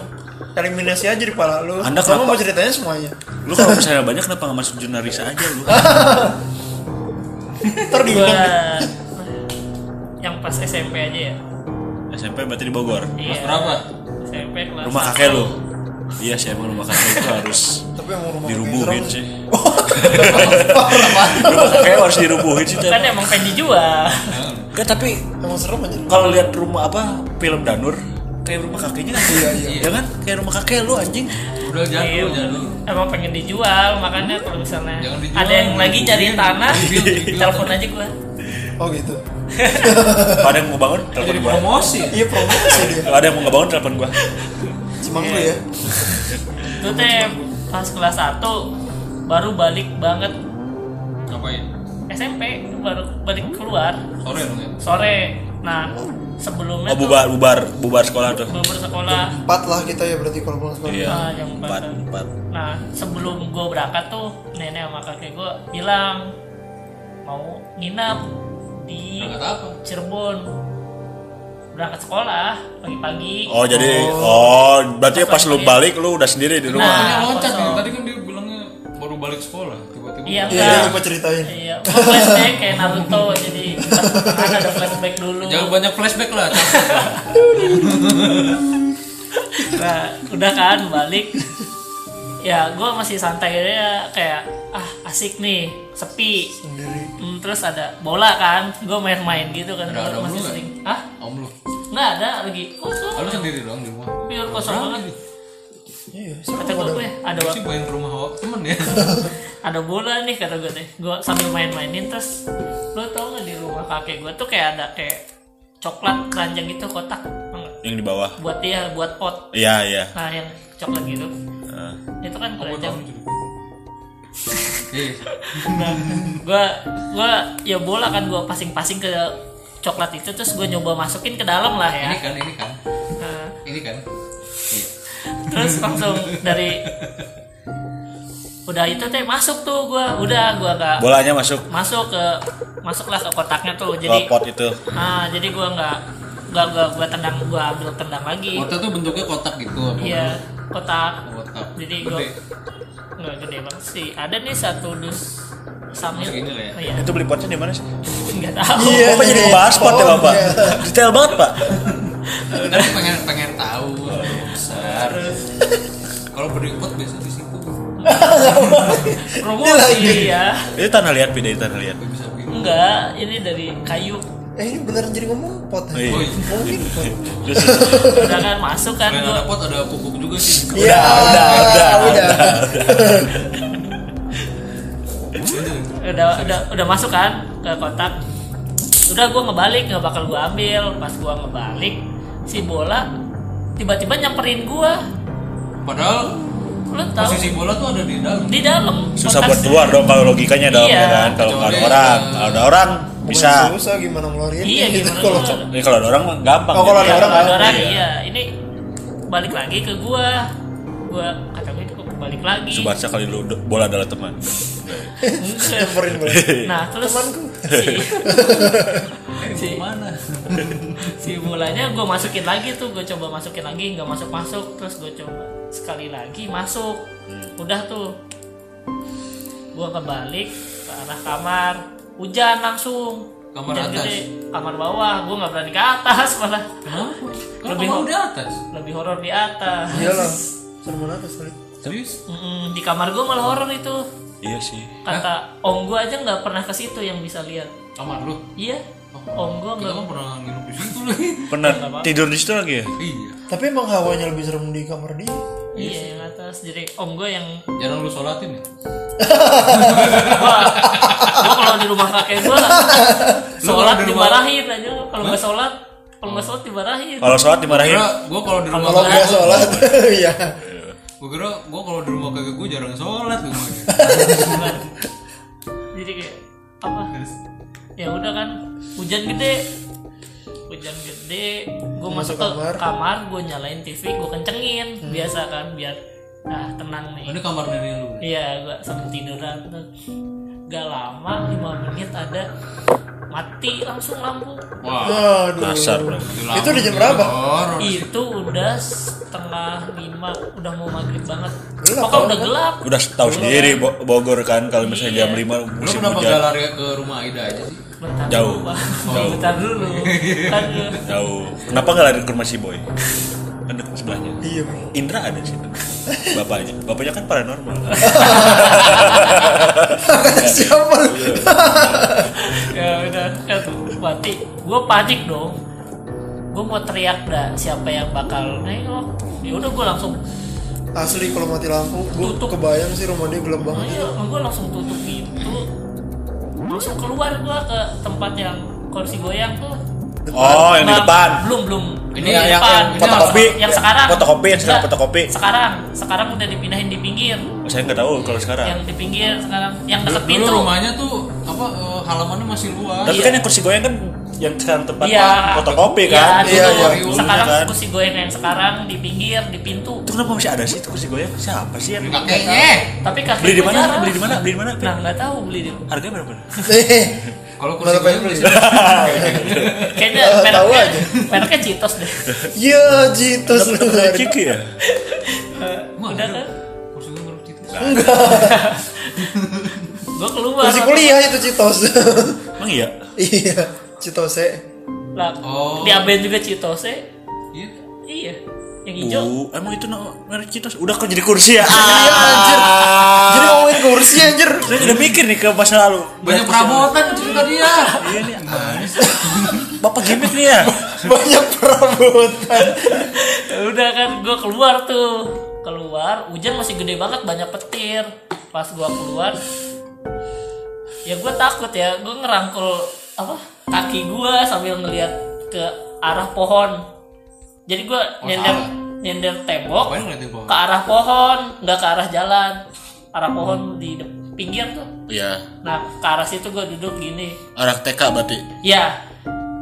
[SPEAKER 2] Eliminasi aja di pala lu.
[SPEAKER 1] Anda
[SPEAKER 2] kamu
[SPEAKER 1] kenapa-
[SPEAKER 2] mau ceritanya semuanya?
[SPEAKER 1] Lu kalau misalnya banyak kenapa gak masuk jurnalis aja lu?
[SPEAKER 2] Deh.
[SPEAKER 3] yang pas SMP aja ya?
[SPEAKER 1] SMP berarti di Bogor?
[SPEAKER 3] Iya.
[SPEAKER 4] Berapa?
[SPEAKER 3] SMP kelas
[SPEAKER 1] rumah kakek lu? Iya sih emang rumah kakek itu harus
[SPEAKER 2] tapi emang rumah
[SPEAKER 1] dirubuhin sih. Rumah kakek harus dirubuhin sih
[SPEAKER 3] kan emang pengen dijual
[SPEAKER 1] Kan tapi
[SPEAKER 2] emang serem aja
[SPEAKER 1] kalau lihat rumah apa film Danur kayak rumah kakeknya kan
[SPEAKER 2] Iya, iya.
[SPEAKER 1] ya kan? Kayak rumah kakek lu anjing.
[SPEAKER 4] Udah
[SPEAKER 3] Iya,
[SPEAKER 4] jadul, jadul.
[SPEAKER 3] emang pengen dijual makanya kalau misalnya
[SPEAKER 4] Jangan dijual,
[SPEAKER 3] ada yang lagi
[SPEAKER 4] dirubuhin.
[SPEAKER 3] cari tanah
[SPEAKER 4] Dijual, dijual.
[SPEAKER 3] telepon aja gua.
[SPEAKER 2] Oh gitu.
[SPEAKER 1] Ada yang mau bangun telepon gua.
[SPEAKER 4] promosi.
[SPEAKER 2] iya promosi dia.
[SPEAKER 1] Kalau ada yang mau nggak bangun telepon gua.
[SPEAKER 2] Cimanggu ya.
[SPEAKER 3] Itu teh pas kelas 1 baru balik banget
[SPEAKER 4] Ngapain?
[SPEAKER 3] SMP baru balik keluar
[SPEAKER 4] Sore dong ya.
[SPEAKER 3] sore nah sebelumnya
[SPEAKER 1] oh bubar bubar bubar sekolah tuh
[SPEAKER 3] tuh belum bersekolah
[SPEAKER 2] empat lah kita ya berarti kalau pulang sekolah
[SPEAKER 1] iya
[SPEAKER 3] Ah, jam
[SPEAKER 1] empat
[SPEAKER 3] empat. nah sebelum gue berangkat tuh nenek sama kakek gue bilang mau nginap di? Cirebon berangkat sekolah pagi-pagi
[SPEAKER 1] oh jadi oh berarti pas lu balik lu udah sendiri di rumah
[SPEAKER 3] Nah,
[SPEAKER 4] loncat nih. Tadi kan dia bilangnya baru balik sekolah. Tiba-tiba.
[SPEAKER 3] Iya,
[SPEAKER 2] iya iya lupa ceritain
[SPEAKER 3] Iya, flashback kayak Naruto jadi kan ada flashback dulu.
[SPEAKER 4] Jangan banyak flashback lah.
[SPEAKER 3] Nah, udah kan balik. Ya, gue masih santai aja kayak ah asik nih, sepi.
[SPEAKER 2] sendiri
[SPEAKER 3] Hmm, terus ada bola kan, gue main-main gitu kan,
[SPEAKER 4] Ada- ada om
[SPEAKER 3] masih
[SPEAKER 4] lu nggak?
[SPEAKER 3] sering. Ah,
[SPEAKER 4] Om lu.
[SPEAKER 3] Nggak ada lagi kosong,
[SPEAKER 4] Lu sendiri doang di rumah.
[SPEAKER 3] pure kosong banget.
[SPEAKER 2] iya
[SPEAKER 3] Kata gue, "Weh, ada waktu
[SPEAKER 4] sih main ke rumah temen ya.
[SPEAKER 3] ada bola nih kata gue deh gue sambil main-mainin terus lo tau gak di rumah kakek gue tuh kayak ada kayak coklat keranjang gitu kotak nggak?
[SPEAKER 1] yang di bawah
[SPEAKER 3] buat dia buat pot
[SPEAKER 1] iya iya
[SPEAKER 3] nah yang coklat gitu
[SPEAKER 1] Nah,
[SPEAKER 3] itu kan
[SPEAKER 4] Gua
[SPEAKER 3] keranjang
[SPEAKER 4] cerita. Iya.
[SPEAKER 3] gue gue ya bola kan gue pasing-pasing ke coklat itu terus gue nyoba masukin ke dalam lah ya
[SPEAKER 4] Ini kan, ini kan.
[SPEAKER 3] Nah,
[SPEAKER 4] Ini kan. Iya.
[SPEAKER 3] terus langsung dari udah itu teh masuk tuh gue udah gue gak
[SPEAKER 1] bolanya masuk
[SPEAKER 3] masuk ke masuklah ke kotaknya tuh
[SPEAKER 1] ke
[SPEAKER 3] jadi
[SPEAKER 1] pot itu
[SPEAKER 3] ah jadi gue nggak nggak gua, gua tendang gua ambil tendang lagi
[SPEAKER 4] Kotak tuh bentuknya kotak gitu apa?
[SPEAKER 3] iya kotak
[SPEAKER 4] Kotak.
[SPEAKER 3] jadi gua
[SPEAKER 4] Gede.
[SPEAKER 3] nggak gede banget sih ada nih satu dus samil
[SPEAKER 4] Segini lah ya.
[SPEAKER 3] oh, iya.
[SPEAKER 1] Itu beli potnya di mana sih?
[SPEAKER 3] Nggak tahu.
[SPEAKER 2] Iya.
[SPEAKER 1] Bapak jadi bahas pot ya bapak.
[SPEAKER 2] Iya.
[SPEAKER 1] detail banget pak.
[SPEAKER 4] Tapi pengen pengen tahu. Besar. Kalau beli pot biasa di situ.
[SPEAKER 3] promosi ya
[SPEAKER 1] itu tanah liat beda itu tanah liat.
[SPEAKER 3] Enggak ini dari kayu.
[SPEAKER 2] Eh ini beneran jadi ngomong pot
[SPEAKER 1] Oh, iya.
[SPEAKER 2] mungkin pot.
[SPEAKER 1] Terus,
[SPEAKER 3] udah kan masuk kan
[SPEAKER 4] ada pot ada pupuk juga sih.
[SPEAKER 2] iya.
[SPEAKER 1] Udah, udah,
[SPEAKER 2] udah
[SPEAKER 3] udah udah udah masuk kan ke kotak. Udah gua ngebalik nggak bakal gua ambil. Pas gua ngebalik si bola tiba-tiba nyamperin gua.
[SPEAKER 4] Padahal
[SPEAKER 3] lu tahu.
[SPEAKER 4] posisi bola tuh ada di dalam.
[SPEAKER 3] di dalam.
[SPEAKER 1] Susah buat keluar dong kalau logikanya dong
[SPEAKER 3] Iya.
[SPEAKER 1] ya kan? Kalau nggak ada orang kalau ada orang bisa.
[SPEAKER 2] susah gimana ngeluarin?
[SPEAKER 3] Iya
[SPEAKER 2] gitu
[SPEAKER 3] gimana
[SPEAKER 2] kalau
[SPEAKER 1] ini kalau ada orang gampang.
[SPEAKER 2] Oh, kalau ada orang,
[SPEAKER 3] ada
[SPEAKER 2] ah,
[SPEAKER 3] orang
[SPEAKER 1] iya.
[SPEAKER 3] iya. Ini balik lagi ke gua. Gua kata gue balik lagi.
[SPEAKER 1] Subasa kali lu bola adalah teman.
[SPEAKER 3] Nah terus
[SPEAKER 2] Temanku.
[SPEAKER 3] si, si,
[SPEAKER 4] Mana?
[SPEAKER 3] si bolanya gue masukin lagi tuh gue coba masukin lagi nggak masuk masuk terus gue coba sekali lagi masuk. Udah tuh. Gue kebalik ke arah kamar. Hujan langsung.
[SPEAKER 4] Kamar
[SPEAKER 3] Hujan
[SPEAKER 4] atas?
[SPEAKER 3] gede. kamar bawah. Gue nggak berani ke atas malah.
[SPEAKER 4] Kenapa? Kan
[SPEAKER 3] Lebih
[SPEAKER 4] kamu
[SPEAKER 3] ho-
[SPEAKER 4] di atas.
[SPEAKER 3] lebih horor di atas.
[SPEAKER 2] Iyalah. Serem atas kali
[SPEAKER 4] Serius?
[SPEAKER 3] Mm-mm, di kamar gue malah horor itu.
[SPEAKER 1] Iya sih.
[SPEAKER 3] Kata om gue aja nggak pernah ke situ yang bisa lihat.
[SPEAKER 4] Kamar lu?
[SPEAKER 3] iya. Om gue
[SPEAKER 4] Kita
[SPEAKER 3] nggak
[SPEAKER 4] kan pernah nginep di situ. Lagi.
[SPEAKER 1] pernah tidur di situ lagi ya?
[SPEAKER 4] Iya.
[SPEAKER 2] tapi emang hawanya lebih serem di kamar dia.
[SPEAKER 3] Iya yang atas. Jadi om gue yang
[SPEAKER 4] Jarang lu sholatin ya?
[SPEAKER 3] gua gua kalau di rumah kakek gua sholat
[SPEAKER 4] di rumah-
[SPEAKER 3] dimarahin aja. Kalau nggak sholat kalau nggak sholat dimarahin.
[SPEAKER 1] Kalau sholat dimarahin.
[SPEAKER 4] Gua kalau di rumah
[SPEAKER 2] kalau
[SPEAKER 4] kakek
[SPEAKER 2] nggak sholat iya
[SPEAKER 4] gua kira gua kalau di rumah kakek gua jarang sholat rumahnya.
[SPEAKER 3] jadi kayak apa ya udah kan hujan gede hujan gede gue masuk,
[SPEAKER 2] Masuk
[SPEAKER 3] ke
[SPEAKER 2] kamar.
[SPEAKER 3] kamar, gue nyalain TV gue kencengin biasa kan biar ah tenang
[SPEAKER 4] Oh,
[SPEAKER 3] nih
[SPEAKER 4] ini kamar nenek lu.
[SPEAKER 3] iya gue sambil tiduran tuh gak lama 5 menit ada mati langsung lampu
[SPEAKER 4] Wah.
[SPEAKER 2] Aduh.
[SPEAKER 1] Kasar bro.
[SPEAKER 2] Itu udah jam berapa?
[SPEAKER 3] Itu udah setengah lima udah mau maghrib banget
[SPEAKER 2] Gelap,
[SPEAKER 3] pokoknya udah
[SPEAKER 2] kan?
[SPEAKER 3] gelap
[SPEAKER 1] Udah tahu sendiri Bo- Bogor kan kalau misalnya jam 5
[SPEAKER 4] Lu
[SPEAKER 1] musim
[SPEAKER 4] kenapa
[SPEAKER 1] hujan.
[SPEAKER 4] gak lari ke rumah Aida aja sih?
[SPEAKER 3] bentar
[SPEAKER 1] Jauh.
[SPEAKER 3] dulu, Bang.
[SPEAKER 1] Jauh.
[SPEAKER 3] bentar dulu kan
[SPEAKER 1] Jauh. Kenapa nggak lari ke rumah si Boy? Dekat sebelahnya.
[SPEAKER 2] Iya, Bro.
[SPEAKER 1] Indra ada di situ. Bapaknya. Bapaknya kan paranormal.
[SPEAKER 2] Siapa lu?
[SPEAKER 3] ya udah kan mati gue panik dong gue mau teriak dah siapa yang bakal nengok ya udah gue langsung
[SPEAKER 2] Asli kalau mati lampu, gue
[SPEAKER 3] Tutup.
[SPEAKER 2] kebayang sih rumah dia gelap banget.
[SPEAKER 3] ayo gue langsung tutup pintu langsung keluar gue ke tempat yang kursi goyang tuh
[SPEAKER 1] Oh, yang di
[SPEAKER 3] Nggak,
[SPEAKER 1] depan.
[SPEAKER 3] belum belum
[SPEAKER 1] Ini yang- yang-
[SPEAKER 3] depan.
[SPEAKER 1] yang fotokopi.
[SPEAKER 3] yang sekarang
[SPEAKER 1] Fotokopi, yang sekarang fotokopi.
[SPEAKER 3] sekarang sekarang udah dipindahin di pinggir
[SPEAKER 1] Oh, saya nggak tahu kalau sekarang.
[SPEAKER 3] yang di pinggir sekarang yang deket
[SPEAKER 4] dulu
[SPEAKER 3] pintu
[SPEAKER 4] rumahnya tuh apa eh, halamannya masih luas.
[SPEAKER 1] Tapi
[SPEAKER 3] Iya.
[SPEAKER 1] kan yang kursi goyang kan yang sekarang tempat
[SPEAKER 3] Iya.
[SPEAKER 1] fotokopi
[SPEAKER 3] Iya,
[SPEAKER 1] kan.
[SPEAKER 2] Iya, iya.
[SPEAKER 3] Sekarang
[SPEAKER 1] Kan.
[SPEAKER 3] kursi goyang yang sekarang di pinggir, di pintu.
[SPEAKER 1] Itu kenapa masih ada sih itu kursi goyang? Siapa sih yang
[SPEAKER 4] Kakeknya.
[SPEAKER 3] Tapi kaki
[SPEAKER 1] beli di mana? Beli di mana? Beli di mana?
[SPEAKER 3] Nah, nggak tahu beli di.
[SPEAKER 1] Harganya berapa?
[SPEAKER 4] Kalau kursi gue
[SPEAKER 2] beli.
[SPEAKER 3] Kayaknya
[SPEAKER 2] tahu
[SPEAKER 3] mereknya,
[SPEAKER 2] aja.
[SPEAKER 3] mereknya Citos deh.
[SPEAKER 2] Iya, Jitos lu.
[SPEAKER 1] Dapat Kiki ya?
[SPEAKER 3] Udah kan?
[SPEAKER 4] Kursi gue baru gitu.
[SPEAKER 3] Gue keluar.
[SPEAKER 2] Masih kuliah itu Citos.
[SPEAKER 1] Emang iya?
[SPEAKER 2] Iya, Citose.
[SPEAKER 3] Lah,
[SPEAKER 4] Oh.
[SPEAKER 3] di Aben juga Citos.
[SPEAKER 4] Iya.
[SPEAKER 3] Iya, yang hijau.
[SPEAKER 1] Bu, emang itu no, merek Citos. Udah kok jadi kursi ya?
[SPEAKER 2] Iya, anjir. Jadi ngomongin kursi anjir.
[SPEAKER 1] Saya udah mikir nih ke masa lalu.
[SPEAKER 4] Banyak perabotan cerita dia.
[SPEAKER 1] Iya nih. Bapak gimmick nih ya?
[SPEAKER 2] Banyak perabotan.
[SPEAKER 3] Udah kan gue keluar tuh keluar hujan masih gede banget banyak petir pas gue keluar ya gue takut ya gue ngerangkul apa kaki gue sambil ngeliat ke arah pohon jadi gue nyender
[SPEAKER 4] salah.
[SPEAKER 3] nyender tembok
[SPEAKER 4] pohon?
[SPEAKER 3] ke arah pohon nggak ke arah jalan arah pohon di de- pinggir tuh
[SPEAKER 1] Iya.
[SPEAKER 3] nah ke arah situ gue duduk gini
[SPEAKER 1] Arah TK berarti.
[SPEAKER 3] ya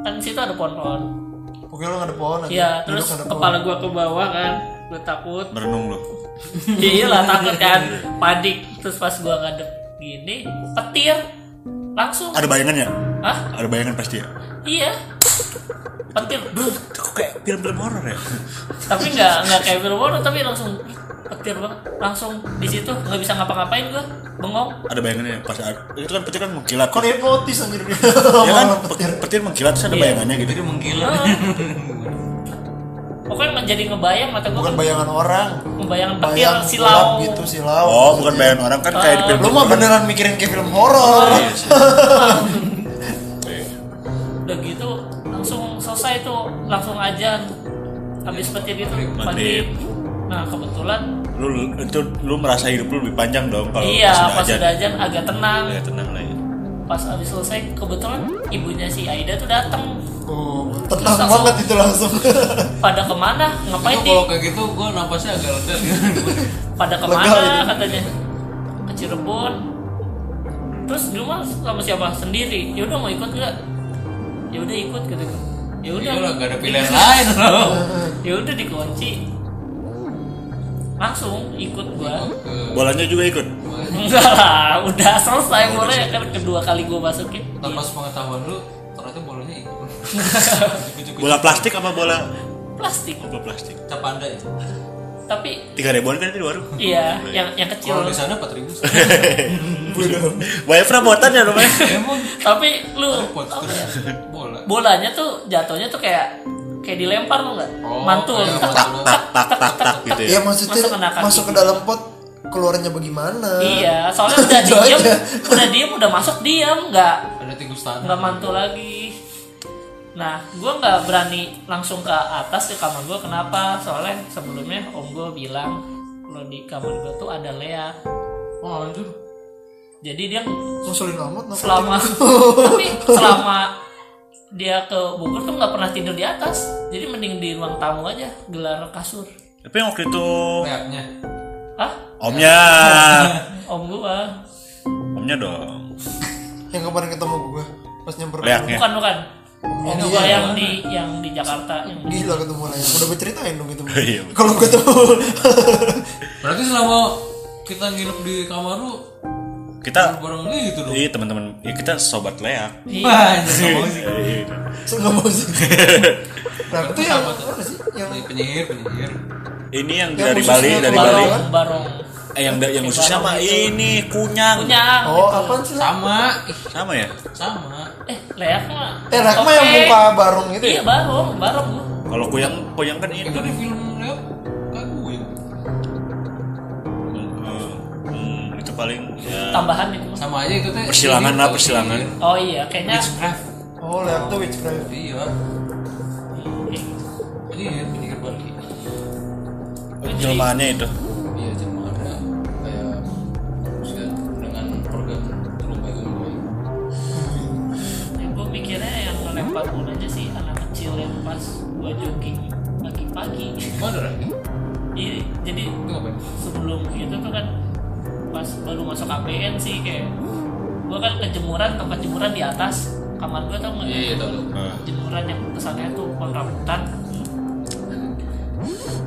[SPEAKER 3] kan situ ada pohon-pohon
[SPEAKER 2] Oke lu nggak ada pohon
[SPEAKER 3] ya
[SPEAKER 2] Duduk
[SPEAKER 3] terus
[SPEAKER 2] pohon.
[SPEAKER 3] kepala gue ke bawah kan gue takut
[SPEAKER 1] Merenung loh.
[SPEAKER 3] iya lah takut kan panik terus pas gua ngadep gini petir langsung
[SPEAKER 1] Ada bayangannya?
[SPEAKER 3] Hah?
[SPEAKER 1] Ada bayangan pasti ya?
[SPEAKER 3] iya petir.
[SPEAKER 1] Kok kayak film-film horor ya?
[SPEAKER 3] tapi nggak nggak kayak film horor tapi langsung petir banget langsung di situ nggak bisa ngapa-ngapain gua bengong
[SPEAKER 1] Ada bayangannya pas ada- itu kan petir kan mengkilat.
[SPEAKER 2] Kok hipotis anjir dia.
[SPEAKER 1] Ya kan petir, petir mengkilat terus ada
[SPEAKER 3] Iya.
[SPEAKER 1] bayangannya gitu.
[SPEAKER 4] Jadi menggila.
[SPEAKER 3] Ah. pokoknya nggak jadi ngebayang mata gua
[SPEAKER 2] Bukan
[SPEAKER 3] kan
[SPEAKER 2] bayangan orang.
[SPEAKER 3] ngebayang petir
[SPEAKER 2] Bayang
[SPEAKER 3] silau
[SPEAKER 2] gitu silau.
[SPEAKER 1] Oh, bukan bayangan orang kan kayak di film.
[SPEAKER 2] Lu mah beneran mikirin kayak film horor.
[SPEAKER 3] udah gitu langsung selesai tuh langsung ajan. Habis petir itu
[SPEAKER 1] Maghrib.
[SPEAKER 3] maghrib nah kebetulan
[SPEAKER 1] Lu itu lu merasa hidup lu lebih panjang dong kalau
[SPEAKER 3] iya pas udah ajan agak tenang.
[SPEAKER 1] Ya tenang lah ya.
[SPEAKER 3] pas habis selesai kebetulan ibunya si Aida tuh datang
[SPEAKER 2] Oh,
[SPEAKER 3] Terus
[SPEAKER 2] tenang
[SPEAKER 3] langsung-
[SPEAKER 2] banget itu langsung.
[SPEAKER 3] pada ke mana? Ngapain
[SPEAKER 4] Itu kalau kayak gitu gue napasnya agak lega.
[SPEAKER 3] pada
[SPEAKER 2] Lega
[SPEAKER 3] ke mana?
[SPEAKER 2] itu.
[SPEAKER 3] katanya. Ke Cirebon. Terus di rumah sama siapa? Sendiri. Ya udah mau ikut nggak ya udah ikut gitu ya udah
[SPEAKER 4] Iya lah, gak ada pilihan lain loh.
[SPEAKER 3] ya udah dikunci langsung ikut gua
[SPEAKER 1] Bolanya juga ikut.
[SPEAKER 3] enggak lah udah selesai boleh kan kedua kali gua masukin
[SPEAKER 4] Tanpa sepengetahuan lu, ternyata bolanya ikut.
[SPEAKER 1] Bola plastik apa bola
[SPEAKER 3] plastik
[SPEAKER 1] oh, bola plastik?
[SPEAKER 4] Cap anda ya.
[SPEAKER 3] tapi
[SPEAKER 1] Tiga ribuan kan itu warung.
[SPEAKER 3] iya yang yang kecil
[SPEAKER 4] Kalau di sana empat ribu.
[SPEAKER 1] Banyak perabotan ya.
[SPEAKER 4] Emang
[SPEAKER 3] tapi lu ya, bolanya tuh jatuhnya tuh kayak kayak dilempar lu nggak
[SPEAKER 4] Oh,
[SPEAKER 3] mantul
[SPEAKER 4] kayak
[SPEAKER 3] tak,
[SPEAKER 4] mantul.
[SPEAKER 1] tak tak tak tak gitu ya.
[SPEAKER 2] Iya maksudnya
[SPEAKER 3] Masuk
[SPEAKER 2] masuk ke
[SPEAKER 3] gitu.
[SPEAKER 2] dalam pot keluarnya bagaimana?
[SPEAKER 3] iya soalnya udah
[SPEAKER 2] Itu
[SPEAKER 3] diem
[SPEAKER 2] aja.
[SPEAKER 3] udah diem udah masuk diem nggak
[SPEAKER 4] Ada tikus tanah.
[SPEAKER 3] nggak mantul lagi nah gue nggak berani langsung ke atas ke kamar gue kenapa soalnya sebelumnya om gue bilang kalau di kamar gue tuh ada Lea
[SPEAKER 4] Oh anjir.
[SPEAKER 3] jadi dia
[SPEAKER 2] Ngusulin amat
[SPEAKER 3] selama tapi selama dia ke Bogor tuh nggak pernah tidur di atas jadi mending di ruang tamu aja gelar kasur
[SPEAKER 1] Tapi yang waktu itu
[SPEAKER 4] Kayaknya.
[SPEAKER 3] ah
[SPEAKER 1] omnya,
[SPEAKER 3] om gua
[SPEAKER 1] omnya dong.
[SPEAKER 2] Yang kemarin ketemu gue. pas nyamper
[SPEAKER 1] leaknya
[SPEAKER 3] bukan bukan
[SPEAKER 2] Oh,
[SPEAKER 3] Gua
[SPEAKER 2] iya.
[SPEAKER 3] yang di yang di Jakarta yang di
[SPEAKER 2] Gila ketemu layak. Udah gue ceritain dong itu.
[SPEAKER 1] Iya.
[SPEAKER 2] Kalau ketemu.
[SPEAKER 4] Berarti selama kita nginep di kamar lu
[SPEAKER 1] kita
[SPEAKER 4] gitu dong.
[SPEAKER 1] iya teman-teman ya kita sobat leak
[SPEAKER 3] Iya.
[SPEAKER 1] Iya.
[SPEAKER 2] Nggak mau sih. Nah, itu yang mana sih? Yang
[SPEAKER 4] Ini penyihir, penyihir.
[SPEAKER 1] ini yang
[SPEAKER 2] Yang
[SPEAKER 1] dari Bali dari. Bali
[SPEAKER 3] barong
[SPEAKER 1] eh yang yang khususnya mah ini kunyang
[SPEAKER 3] punya
[SPEAKER 2] Oh, apaan sih?
[SPEAKER 4] Sama, ih,
[SPEAKER 1] sama ya
[SPEAKER 4] sama.
[SPEAKER 3] eh leak mah
[SPEAKER 2] Eh, Rak mah yang muka barong itu
[SPEAKER 3] iya
[SPEAKER 2] ya?
[SPEAKER 3] barong barong
[SPEAKER 1] kalau kunyang kunyang kan itu
[SPEAKER 4] Itu di film Leo
[SPEAKER 1] paling ya
[SPEAKER 3] tambahan itu
[SPEAKER 4] Sama aja itu teh.
[SPEAKER 1] Persilangan
[SPEAKER 4] ini
[SPEAKER 1] lah, persilangan.
[SPEAKER 3] oh iya kayaknya
[SPEAKER 4] Witchcraft.
[SPEAKER 2] Oh, leak tuh witchcraft.
[SPEAKER 4] Iya, penyihir, penyihir Bali.
[SPEAKER 1] jelmaannya itu
[SPEAKER 4] Iya, ada kayak dengan organ itu
[SPEAKER 3] ya, gue mikirnya yang ngelempar bola aja sih anak kecil yang pas gua jogging pagi-pagi
[SPEAKER 4] Mana
[SPEAKER 3] baru masuk KPN sih kayak gua kan kejemuran tempat jemuran di atas kamar gua tau nggak?
[SPEAKER 4] Iya, iya, tahu.
[SPEAKER 1] Eh,
[SPEAKER 3] jemuran yang kesannya tuh pohon rambutan.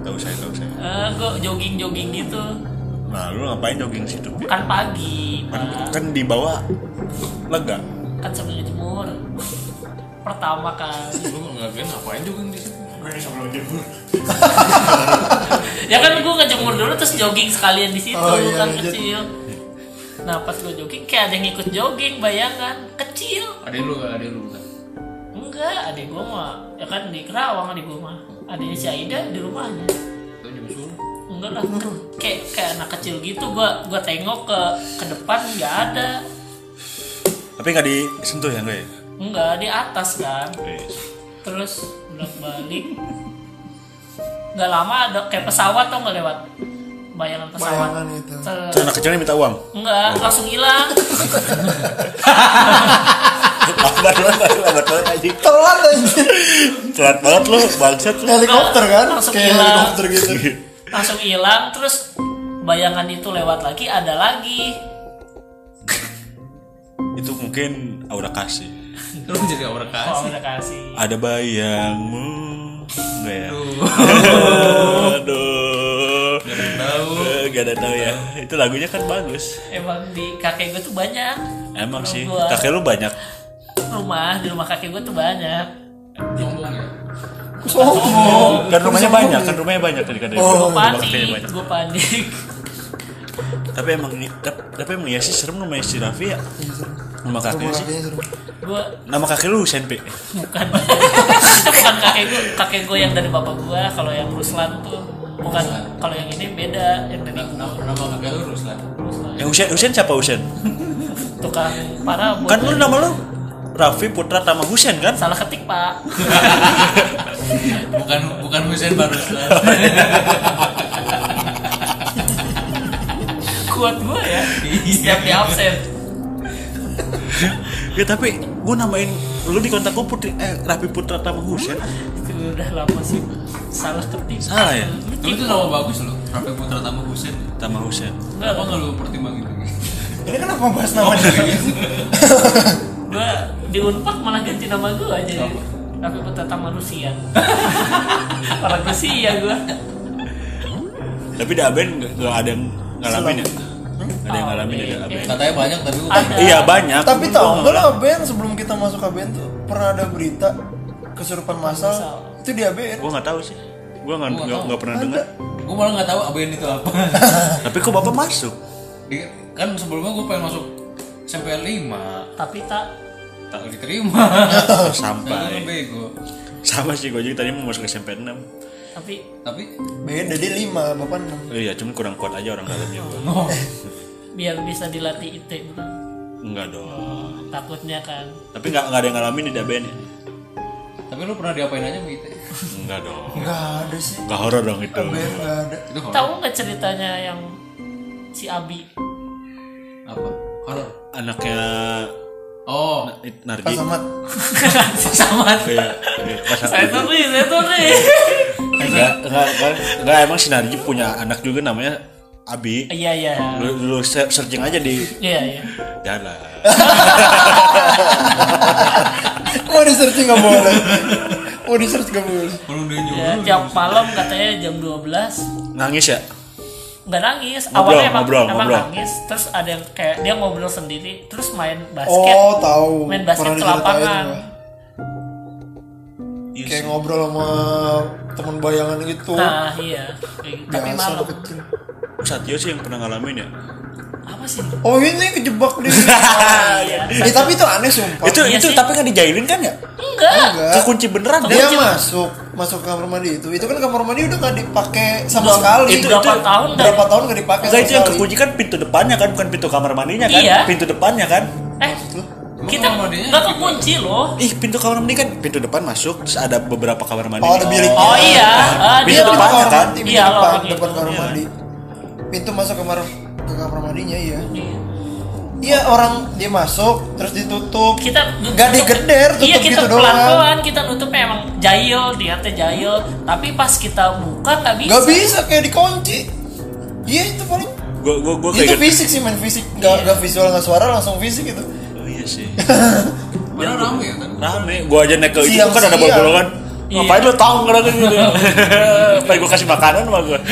[SPEAKER 1] Tahu saya tahu saya
[SPEAKER 3] eh gua jogging jogging gitu.
[SPEAKER 1] Nah lu ngapain jogging situ?
[SPEAKER 3] Kan pagi
[SPEAKER 1] kan,
[SPEAKER 3] Pak.
[SPEAKER 1] kan di bawah lega?
[SPEAKER 3] Kan sambil ngejemur pertama kali.
[SPEAKER 4] Lu nggak ngapain juga di situ?
[SPEAKER 3] ya kan gue ngejemur dulu terus jogging sekalian di situ
[SPEAKER 2] Oh, iya,
[SPEAKER 3] kan
[SPEAKER 2] lanjut.
[SPEAKER 3] kecil nah pas gue jogging kayak ada yang ikut jogging bayangan. Kecil.
[SPEAKER 4] Ada lu nggak? Ada lu kan?
[SPEAKER 3] enggak adik gue mah. Ya kan di Kerawang adik gue mah. Adiknya si Aida di rumahnya.
[SPEAKER 4] Itu nyusul.
[SPEAKER 3] enggak lah. Kayak kayak anak kecil gitu gue gua tengok ke ke depan nggak ada.
[SPEAKER 1] Tapi nggak disentuh ya enggak ya
[SPEAKER 3] enggak di atas kan. Terus bolak balik nggak lama ada kayak pesawat tuh nggak lewat bayangan pesawat.
[SPEAKER 2] Bayangan itu.
[SPEAKER 1] Terus anak kecilnya minta uang?
[SPEAKER 3] Enggak langsung hilang.
[SPEAKER 1] Lambat banget lambat banget aja
[SPEAKER 2] Telat aja.
[SPEAKER 1] telat banget lu bangsat lu.
[SPEAKER 2] Helikopter kan?
[SPEAKER 3] Langsung
[SPEAKER 2] Kayak
[SPEAKER 3] hilang.
[SPEAKER 2] helikopter gitu.
[SPEAKER 3] langsung hilang terus bayangan itu lewat lagi ada lagi.
[SPEAKER 1] Itu mungkin aura kasih.
[SPEAKER 4] Lu jadi
[SPEAKER 3] oh
[SPEAKER 4] kasih.
[SPEAKER 3] udah kasih.
[SPEAKER 1] Ada bayangmu. Enggak ya? Aduh.
[SPEAKER 4] Yang tahu.
[SPEAKER 1] Eh, gak ada tahu ya. Itu lagunya kan bagus.
[SPEAKER 3] Emang di kakek gue tuh banyak.
[SPEAKER 1] Emang sih.
[SPEAKER 3] gua-
[SPEAKER 1] kakek lu banyak.
[SPEAKER 3] Rumah di rumah kakek gue tuh banyak.
[SPEAKER 4] Sombong ya.
[SPEAKER 2] Sombong.
[SPEAKER 1] kan rumahnya banyak kan rumahnya banyak tadi kan
[SPEAKER 2] Oh,
[SPEAKER 3] gue
[SPEAKER 1] rumah kakeknya
[SPEAKER 3] panik
[SPEAKER 1] banyak.
[SPEAKER 3] gue panik.
[SPEAKER 1] Tapi emang ini tapi, tapi emang ya sih serem rumahnya si Raffi ya. Nama
[SPEAKER 2] Rumah
[SPEAKER 1] kakeknya sih.
[SPEAKER 3] gue
[SPEAKER 1] nama kakek lu Pi
[SPEAKER 3] bukan. Itu bukan kakek gue kakek gue yang dari bapak gue kalau yang Ruslan tuh bukan kalau yang ini beda yang dari
[SPEAKER 4] Nama nama kakak lu Ruslan.
[SPEAKER 3] Ruslan
[SPEAKER 1] yang Husen Husen siapa Husen
[SPEAKER 3] tukang parah
[SPEAKER 1] kan lu nama lu Raffi Putra Tama Husen kan?
[SPEAKER 3] Salah ketik pak.
[SPEAKER 4] Bukan bukan Husain Bar Ruslan.
[SPEAKER 3] kuat gue ya. Setiap di absen.
[SPEAKER 1] Ya tapi gua namain lu di kontak gua Putri eh Raffi Putra Tama Husen
[SPEAKER 3] itu udah lama sih salah ketik
[SPEAKER 1] salah ya?
[SPEAKER 4] Tapi itu nama bagus loh. Raffi Putra Tama Husain.
[SPEAKER 1] Tama Husen
[SPEAKER 4] Kenapa nggak lu pertimbangin? Lagi?
[SPEAKER 2] Ini kenapa bahas namanya?
[SPEAKER 3] gue di unpak malah ganti nama gue aja tapi Putra Tama Rusia. Orang Rusia gue
[SPEAKER 1] tapi di Aben nggak nggak ada yang ngalamin ya ada yang ngalamin ya di Aben
[SPEAKER 4] Katanya banyak tapi gua
[SPEAKER 3] ada
[SPEAKER 1] iya banyak.
[SPEAKER 2] Tapi tau
[SPEAKER 1] nggak
[SPEAKER 2] nggak lah ABN sebelum kita masuk ABN tuh pernah ada berita kesurupan massal? Itu di ABN.
[SPEAKER 1] gua nggak tahu sih. Gua nggak pernah dengar.
[SPEAKER 4] Gue malah nggak tahu ABN itu apa.
[SPEAKER 1] tapi kok bapak masuk?
[SPEAKER 4] Kan sebelumnya gue pengen masuk SMP 5
[SPEAKER 3] tapi tak
[SPEAKER 4] tak diterima. Nah, gue
[SPEAKER 1] sampai
[SPEAKER 4] bego.
[SPEAKER 1] sama sih gua juga tadi mau masuk SMP 6
[SPEAKER 3] tapi
[SPEAKER 4] Tapi
[SPEAKER 2] Beda dia 5, bapak 6.
[SPEAKER 1] oh iya cuman kurang kuat aja orang dalamnya
[SPEAKER 4] oh,
[SPEAKER 3] biar bisa dilatih IT bukan
[SPEAKER 1] enggak dong
[SPEAKER 3] oh, takutnya kan
[SPEAKER 1] tapi nggak nggak ada yang ngalamin di Aben ya
[SPEAKER 4] tapi lu pernah diapain aja begitu?
[SPEAKER 1] enggak dong
[SPEAKER 2] Enggak ada sih.
[SPEAKER 1] nggak horor dong itu
[SPEAKER 2] enggak ada.
[SPEAKER 4] Itu horor.
[SPEAKER 3] tahu nggak ceritanya yang si Abi
[SPEAKER 4] apa? Horor.
[SPEAKER 1] anaknya
[SPEAKER 4] Oh,
[SPEAKER 1] Narji
[SPEAKER 2] Pas amat.
[SPEAKER 3] sama
[SPEAKER 1] kayak kayak pas
[SPEAKER 3] saya tuh nih saya tuh nih
[SPEAKER 1] enggak enggak enggak enggak emang si Narji punya anak juga namanya Abi.
[SPEAKER 3] Iya iya.
[SPEAKER 1] Lu, lu se- searching aja di
[SPEAKER 3] Iya iya.
[SPEAKER 1] jalan.
[SPEAKER 2] Mau di searching nggak boleh. Mau di search nggak boleh.
[SPEAKER 4] Kalau dia nyuruh
[SPEAKER 3] Ya, jam malam katanya jam 12
[SPEAKER 1] Nangis ya?
[SPEAKER 3] nggak nangis
[SPEAKER 1] Ngobrol,
[SPEAKER 3] awalnya emang,
[SPEAKER 1] ngobrol,
[SPEAKER 3] emang
[SPEAKER 1] ngobrol.
[SPEAKER 3] nangis terus ada yang kayak dia ngobrol sendiri terus main basket
[SPEAKER 2] Oh tahu.
[SPEAKER 3] main basket ke lapangan
[SPEAKER 2] gua.
[SPEAKER 1] Iya
[SPEAKER 2] Kayak ngobrol sama teman bayangan gitu.
[SPEAKER 3] nah iya kayak gitu. tapi
[SPEAKER 2] Biasa
[SPEAKER 3] malam
[SPEAKER 2] kecil.
[SPEAKER 1] Satyo sih yang pernah ngalamin ya.
[SPEAKER 3] apa sih
[SPEAKER 2] Oh ini kejebak nih.
[SPEAKER 3] iya
[SPEAKER 2] Eh tapi itu aneh sumpah.
[SPEAKER 1] itu
[SPEAKER 3] Iya
[SPEAKER 1] itu
[SPEAKER 3] sih.
[SPEAKER 1] tapi kan dijailin kan ya?
[SPEAKER 3] enggak
[SPEAKER 2] Enggak.
[SPEAKER 1] Kekunci beneran
[SPEAKER 2] Dia
[SPEAKER 1] deh.
[SPEAKER 2] masuk masuk ke kamar mandi itu. Itu kan kamar mandi udah nggak dipakai sama sekali.
[SPEAKER 1] itu-
[SPEAKER 3] berapa
[SPEAKER 1] itu-
[SPEAKER 3] tahun
[SPEAKER 2] berapa tahun nggak dipakai
[SPEAKER 1] Enggak
[SPEAKER 2] sama
[SPEAKER 1] itu yang kekunci kan pintu depannya kan bukan pintu kamar mandinya kan?
[SPEAKER 3] Iya.
[SPEAKER 1] Pintu depannya kan?
[SPEAKER 3] Kita nggak
[SPEAKER 4] juga.
[SPEAKER 3] kekunci loh
[SPEAKER 1] Ih, pintu kamar mandi kan pintu depan masuk terus ada beberapa kamar mandi.
[SPEAKER 2] Oh ada bilik.
[SPEAKER 3] oh iya dia
[SPEAKER 2] Iya,
[SPEAKER 1] depan. kan?
[SPEAKER 2] mandi,
[SPEAKER 3] Iya,
[SPEAKER 2] iya, depan,
[SPEAKER 3] lorong
[SPEAKER 2] depan
[SPEAKER 3] itu.
[SPEAKER 2] kamar
[SPEAKER 1] Iya.
[SPEAKER 2] mandi. Pintu masuk kamar ke kamar mandinya iya.
[SPEAKER 3] Iya.
[SPEAKER 2] Iya orang dia masuk terus ditutup.
[SPEAKER 3] kita
[SPEAKER 2] Nggak digeder, tutup
[SPEAKER 3] iya kita
[SPEAKER 2] gitu
[SPEAKER 3] pelan
[SPEAKER 2] doang.
[SPEAKER 3] pelan kita nutupnya emang jahil dia teh jahil tapi pas kita buka nggak bisa
[SPEAKER 2] Nggak bisa kayak dikunci. Iya itu paling.
[SPEAKER 1] Gua gua gua
[SPEAKER 2] itu
[SPEAKER 1] kayak
[SPEAKER 2] fisik sih main fisik, nggak nggak visual nggak suara langsung fisik itu.
[SPEAKER 1] Iya sih.
[SPEAKER 4] Padahal rame ya kan.
[SPEAKER 1] Rame. Gua aja naik ke itu kan ada bolongan.
[SPEAKER 3] Iya.
[SPEAKER 1] Ngapain lu tahu kadang gitu. Pengen gua kasih makanan sama gua.